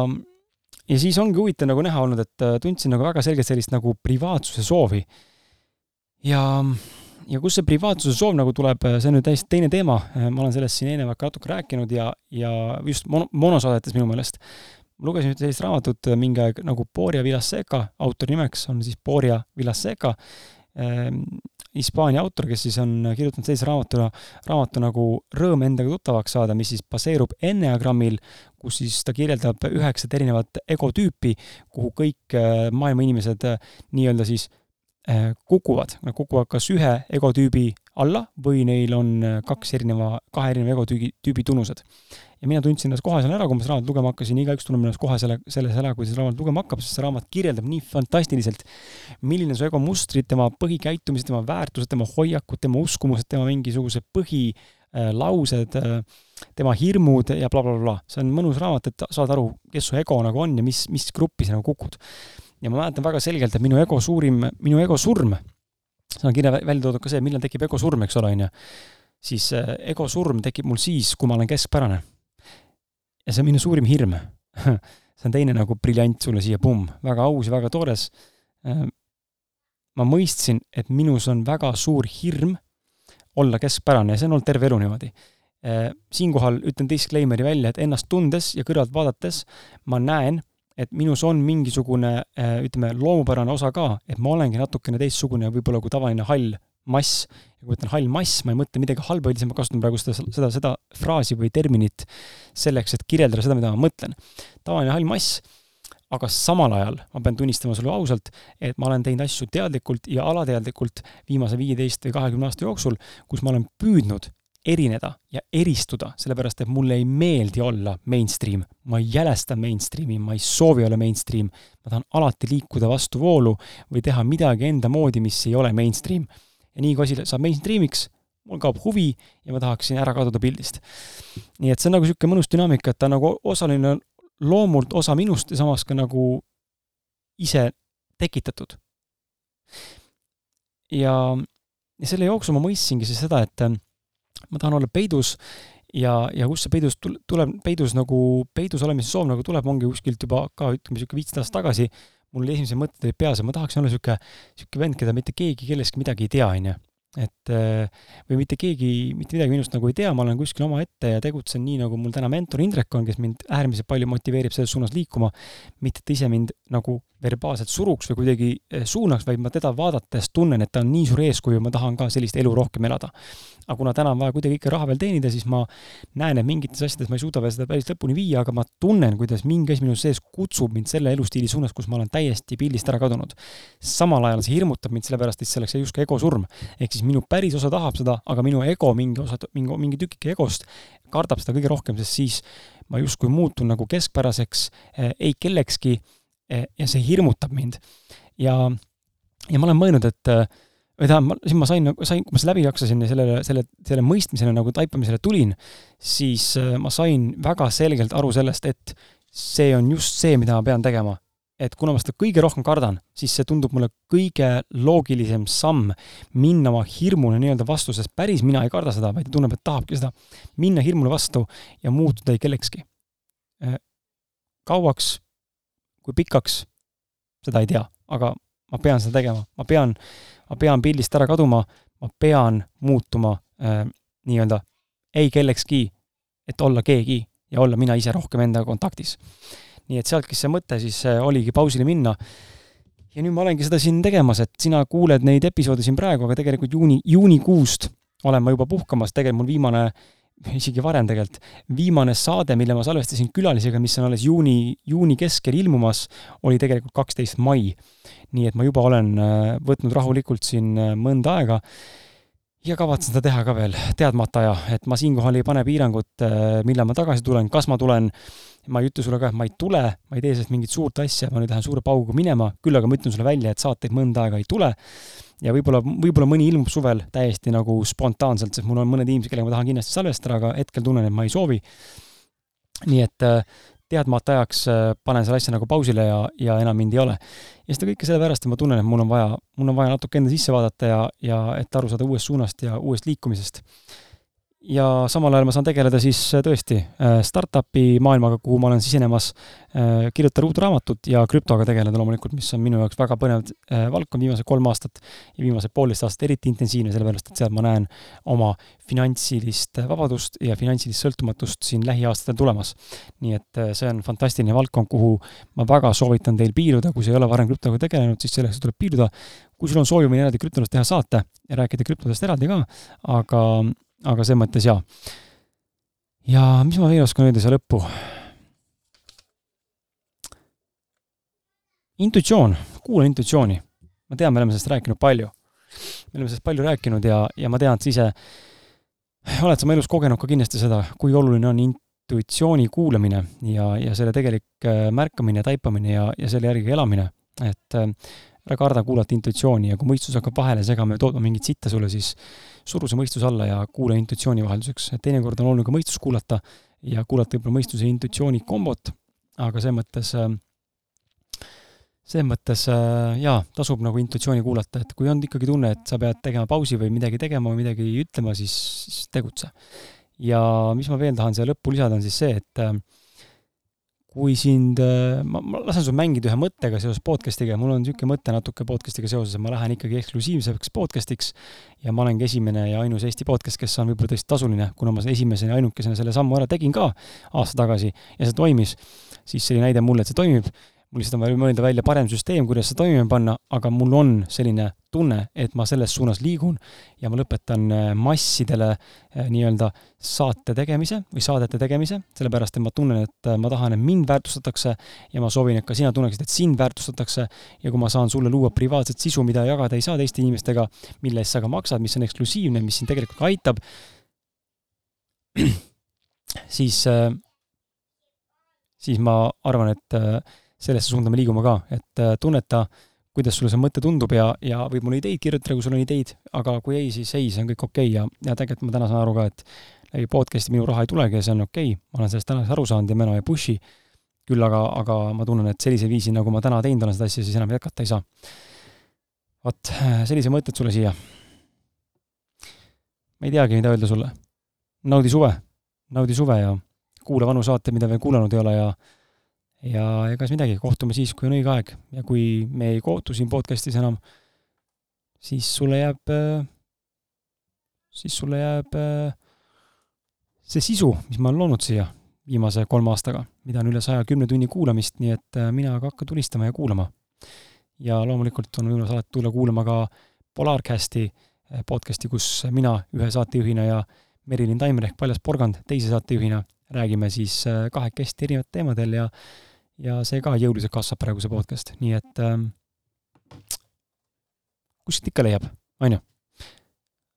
ja siis ongi huvitav nagu näha olnud, et eh, tundsin nagu väga selgelt sellist nagu privaatsuse soovi. ja, ja kus see privaatsuse soov nagu tuleb, see on nüüd täiesti teine teema, ma olen sellest siin eelnevalt ka natuke rääkinud ja, ja just mono, monosaadetes minu meelest ma lugesin ühte sellist raamatut äh, mingi aeg nagu Boria Villaseca, autori nimeks on siis Boria Villaseca ähm,, Hispaania autor, kes siis on kirjutanud sellise raamatu, raamatu nagu Rõõm endaga tuttavaks saada, mis siis baseerub enneagrammil, kus siis ta kirjeldab üheksat erinevat egotüüpi, kuhu kõik äh, maailma inimesed äh, nii-öelda siis kukuvad, nad kukuvad kas ühe egotüübi alla või neil on kaks erineva, kahe erineva egotüübi, tüübi tunnused ja mina tundsin ennast kohe seal ära, kui ma seda raamatut lugema hakkasin, igaüks tunneb ennast kohe selle, selles ära, kui seda raamatut lugema hakkab, sest see raamat kirjeldab nii fantastiliselt, milline su ego mustrid, tema põhikäitumised, tema väärtused, tema hoiakud, tema uskumused, tema mingisugused põhilaused, tema hirmud ja blablabla bla, bla. see on mõnus raamat, et saad aru, kes su ego nagu on ja mis, mis gruppi sa nagu kukud. Ja ma mäletan väga selgelt, et minu ego suurim, minu ego surm, see on kirja välja toodud ka see, millal tekib ego surm, eks ole, on ju, siis äh, ego surm tekib mul siis, kui ma olen keskpärane ja see on minu suurim hirm see on teine nagu briljant sulle siia, pumm, väga aus ja väga toores. Äh, ma mõistsin, et minus on väga suur hirm olla keskpärane ja see on olnud terve elu niimoodi. Äh, siinkohal ütlen disclaimer'i välja, et ennast tundes ja kõrvalt vaadates ma näen, et minus on mingisugune äh, ütleme, loomupärane osa ka, et ma olengi natukene teistsugune võib-olla kui tavaline hall mass. ja kui ma ütlen hall mass, ma ei mõtle midagi halba, üldiselt ma kasutan praegu seda, seda, seda fraasi või terminit selleks, et kirjeldada seda, mida ma mõtlen. tavaline hall mass, aga samal ajal ma pean tunnistama sulle ausalt, et ma olen teinud asju teadlikult ja alateadlikult viimase viieteist või kahekümne aasta jooksul, kus ma olen püüdnud erineda ja eristuda, sellepärast et mulle ei meeldi olla mainstream. ma ei jälesta mainstream'i, ma ei soovi olla mainstream. ma tahan alati liikuda vastu voolu või teha midagi enda moodi, mis ei ole mainstream. ja nii kui asi saab mainstream'iks, mul kaob huvi ja ma tahaksin ära kaduda pildist. nii et see on nagu niisugune mõnus dünaamika, et ta nagu osaline loomult osa minust ja samas ka nagu ise tekitatud. ja, ja selle jooksul ma mõistsingi siis seda, et ma tahan olla peidus ja, ja kust see peidus tuleb, peidus nagu, peidus olemise soov nagu tuleb, ongi kuskilt juba ka ütleme, niisugune viisteist aastat tagasi, mul oli esimesed mõtted olid peas, et ma tahaksin olla niisugune, niisugune vend, keda mitte keegi kellestki midagi ei tea, on ju et äh, või mitte keegi mitte midagi minust nagu ei tea, ma olen kuskil omaette ja tegutsen nii, nagu mul täna mentor Indrek on, kes mind äärmiselt palju motiveerib selles suunas liikuma, mitte et ta ise mind nagu verbaalselt suruks või kuidagi äh, suunaks, vaid ma teda vaadates tunnen, et ta on nii suur eeskuju, ma tahan ka sellist elu rohkem elada. aga kuna täna on vaja kuidagi ikka raha veel teenida, siis ma näen, et mingites asjades ma ei suuda veel seda päris lõpuni viia, aga ma tunnen, kuidas mingi asi minu sees kutsub mind selle elustiili suunas, kus ma olen täiesti pildist ära kadunud. samal ajal see hirmutab mind sellepärast, et see oleks justkui egosurm. ehk siis minu päris osa tahab seda, aga minu ego, mingi osa, mingi, mingi tükike egost kardab seda kõige rohkem, sest siis ma justkui muutun nagu keskpäraseks eh,, ei kellekski eh, ja see hirmutab mind. ja, ja ma olen mõelnud, et eh, või tähendab, siis ma sain, sain, kui ma läbi jaksasin ja sellele, selle, selle mõistmisele nagu taipamisele tulin, siis eh, ma sain väga selgelt aru sellest, et see on just see, mida ma pean tegema et kuna ma seda kõige rohkem kardan, siis see tundub mulle kõige loogilisem samm minna oma hirmule nii-öelda vastu, sest päris mina ei karda seda, vaid tunneb, et tahabki seda, minna hirmule vastu ja muutuda ei kellekski. Äh, kauaks, kui pikaks, seda ei tea, aga ma pean seda tegema, ma pean, ma pean pildist ära kaduma, ma pean muutuma äh, nii-öelda ei kellekski, et olla keegi ja olla mina ise rohkem endaga kontaktis nii et sealtki see mõte siis äh, oligi pausile minna. ja nüüd ma olengi seda siin tegemas, et sina kuuled neid episoode siin praegu, aga tegelikult juuni, juunikuust olen ma juba puhkamas, tegelikult mul viimane, isegi varem tegelikult, viimane saade, mille ma salvestasin külalisega, mis on alles juuni, juuni keskel ilmumas, oli tegelikult kaksteist mai. nii et ma juba olen äh, võtnud rahulikult siin äh, mõnda aega ja kavatsen seda teha ka veel teadmata aja, et ma siinkohal ei pane piirangut, millal ma tagasi tulen, kas ma tulen ma ei ütle sulle ka, et ma ei tule, ma ei tee sellest mingit suurt asja, ma nüüd lähen suure pauguga minema, küll aga ma ütlen sulle välja, et saateid mõnda aega ei tule. ja võib-olla, võib-olla mõni ilmub suvel täiesti nagu spontaanselt, sest mul on mõned inimesed, kellega ma tahan kindlasti salvestada, aga hetkel tunnen, et ma ei soovi. nii et äh, teadmata ajaks äh, panen selle asja nagu pausile ja, ja enam mind ei ole. ja seda kõike sellepärast, et ma tunnen, et mul on vaja, mul on vaja natuke enda sisse vaadata ja, ja et aru saada uuest suunast ja uuest liikumisest ja samal ajal ma saan tegeleda siis äh, tõesti äh, startup'i maailmaga, kuhu ma olen sisenemas, äh, kirjutada uut raamatut ja krüptoga tegeleda loomulikult, mis on minu jaoks väga põnev valdkond viimased kolm aastat ja viimased poolteist aastat eriti intensiivne, sellepärast et seal ma näen oma finantsilist vabadust ja finantsilist sõltumatust siin lähiaastatel tulemas. nii et see on fantastiline valdkond, kuhu ma väga soovitan teil piiluda, kui sa ei ole varem krüptoga tegelenud, siis selleks tuleb piiluda. kui sul on soovi, võin eraldi krüptodest teha saate ja rääkida krüptodest eraldi ka, aga aga selles mõttes jaa. ja mis ma veel oskan öelda siia lõppu? intuitsioon, kuula intuitsiooni. ma tean, me oleme sellest rääkinud palju. me oleme sellest palju rääkinud ja, ja ma tean, et sa ise oled sa oma elus kogenud ka kindlasti seda, kui oluline on intuitsiooni kuulamine ja, ja selle tegelik äh, märkamine, taipamine ja, ja selle järgi elamine. et äh, ära karda kuulata intuitsiooni ja kui mõistus hakkab vahele segama ja tootma mingit sitta sulle, siis suru see mõistus alla ja kuula intuitsiooni vahelduseks, et teinekord on oluline ka mõistust kuulata ja kuulata võib-olla mõistuse ja intuitsiooni kombot, aga selles mõttes, selles mõttes jaa, tasub nagu intuitsiooni kuulata, et kui on ikkagi tunne, et sa pead tegema pausi või midagi tegema või midagi ütlema, siis, siis tegutse. ja mis ma veel tahan siia lõppu lisada, on siis see, et kui sind, äh, ma, ma lasen sul mängida ühe mõttega seoses podcast'iga, mul on niisugune mõte natuke podcast'iga seoses, et ma lähen ikkagi eksklusiivseks podcast'iks ja ma olengi esimene ja ainus Eesti podcast, kes on võib-olla tõesti tasuline, kuna ma esimese ja ainukesena selle sammu ära tegin ka aasta tagasi ja see toimis, siis see oli näide mulle, et see toimib. Mul lihtsalt on vaja mõelda välja parem süsteem, kuidas seda toimima panna, aga mul on selline tunne, et ma selles suunas liigun ja ma lõpetan äh, massidele äh, nii-öelda saate tegemise või saadete tegemise, sellepärast et ma tunnen, et äh, ma tahan, et mind väärtustatakse ja ma soovin, et ka sina tunneksid, et sind väärtustatakse. Ja kui ma saan sulle luua privaatset sisu, mida jagada ei saa teiste inimestega, mille eest sa ka maksad, mis on eksklusiivne, mis sind tegelikult aitab, siis, siis ma arvan, et sellesse suunda me liigume ka, et äh, tunneta, kuidas sulle see mõte tundub ja, ja võib mulle ideid kirjutada, kui sul on ideid, aga kui ei, siis ei, see on kõik okei okay. ja, ja tegelikult ma täna saan aru ka, et läbi podcast'i minu raha ei tulegi ja see on okei okay., ma olen sellest tänaseks aru saanud ja ma enam ei push'i, küll aga, aga ma tunnen, et sellise viisi, nagu ma täna teinud olen seda asja, siis enam jätkata ei saa. vot, sellised mõtted sulle siia. ma ei teagi, mida öelda sulle. naudi suve, naudi suve ja kuula vanu saate, mida veel kuulanud ei ole ja ja ega siis midagi, kohtume siis, kui on õige aeg ja kui me ei kohtu siin podcast'is enam, siis sulle jääb, siis sulle jääb see sisu, mis ma olen loonud siia viimase kolme aastaga, mida on üle saja kümne tunni kuulamist, nii et mina aga hakkan tulistama ja kuulama. ja loomulikult on võimalus alati tulla kuulama ka Polarcasti podcasti, kus mina ühe saatejuhina ja Merilin Taimer ehk Paljas Porgand teise saatejuhina räägime siis kahekesti erinevatel teemadel ja ja see ka jõuliselt kasvab praegu, see podcast, nii et ähm, kuskilt ikka leiab, on ju.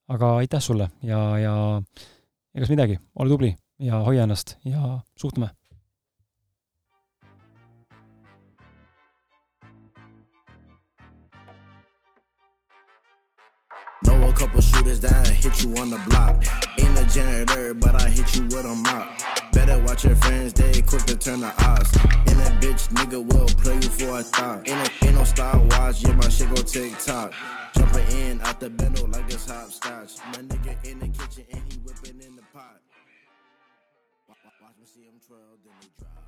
aga aitäh sulle ja, ja egas midagi, ole tubli ja hoia ennast ja suhtleme a couple shooters that hit you on the block. Ain't a janitor, but I hit you with a mop. Better watch your friends, they quick to turn the odds. And that bitch nigga will play you for a thought. Ain't, a, no Star Wars, yeah, my shit go TikTok. Jumping in out the bendo like it's hopscotch. My nigga in the kitchen and he whipping in the pot. Watch me see him twirl, then he drop.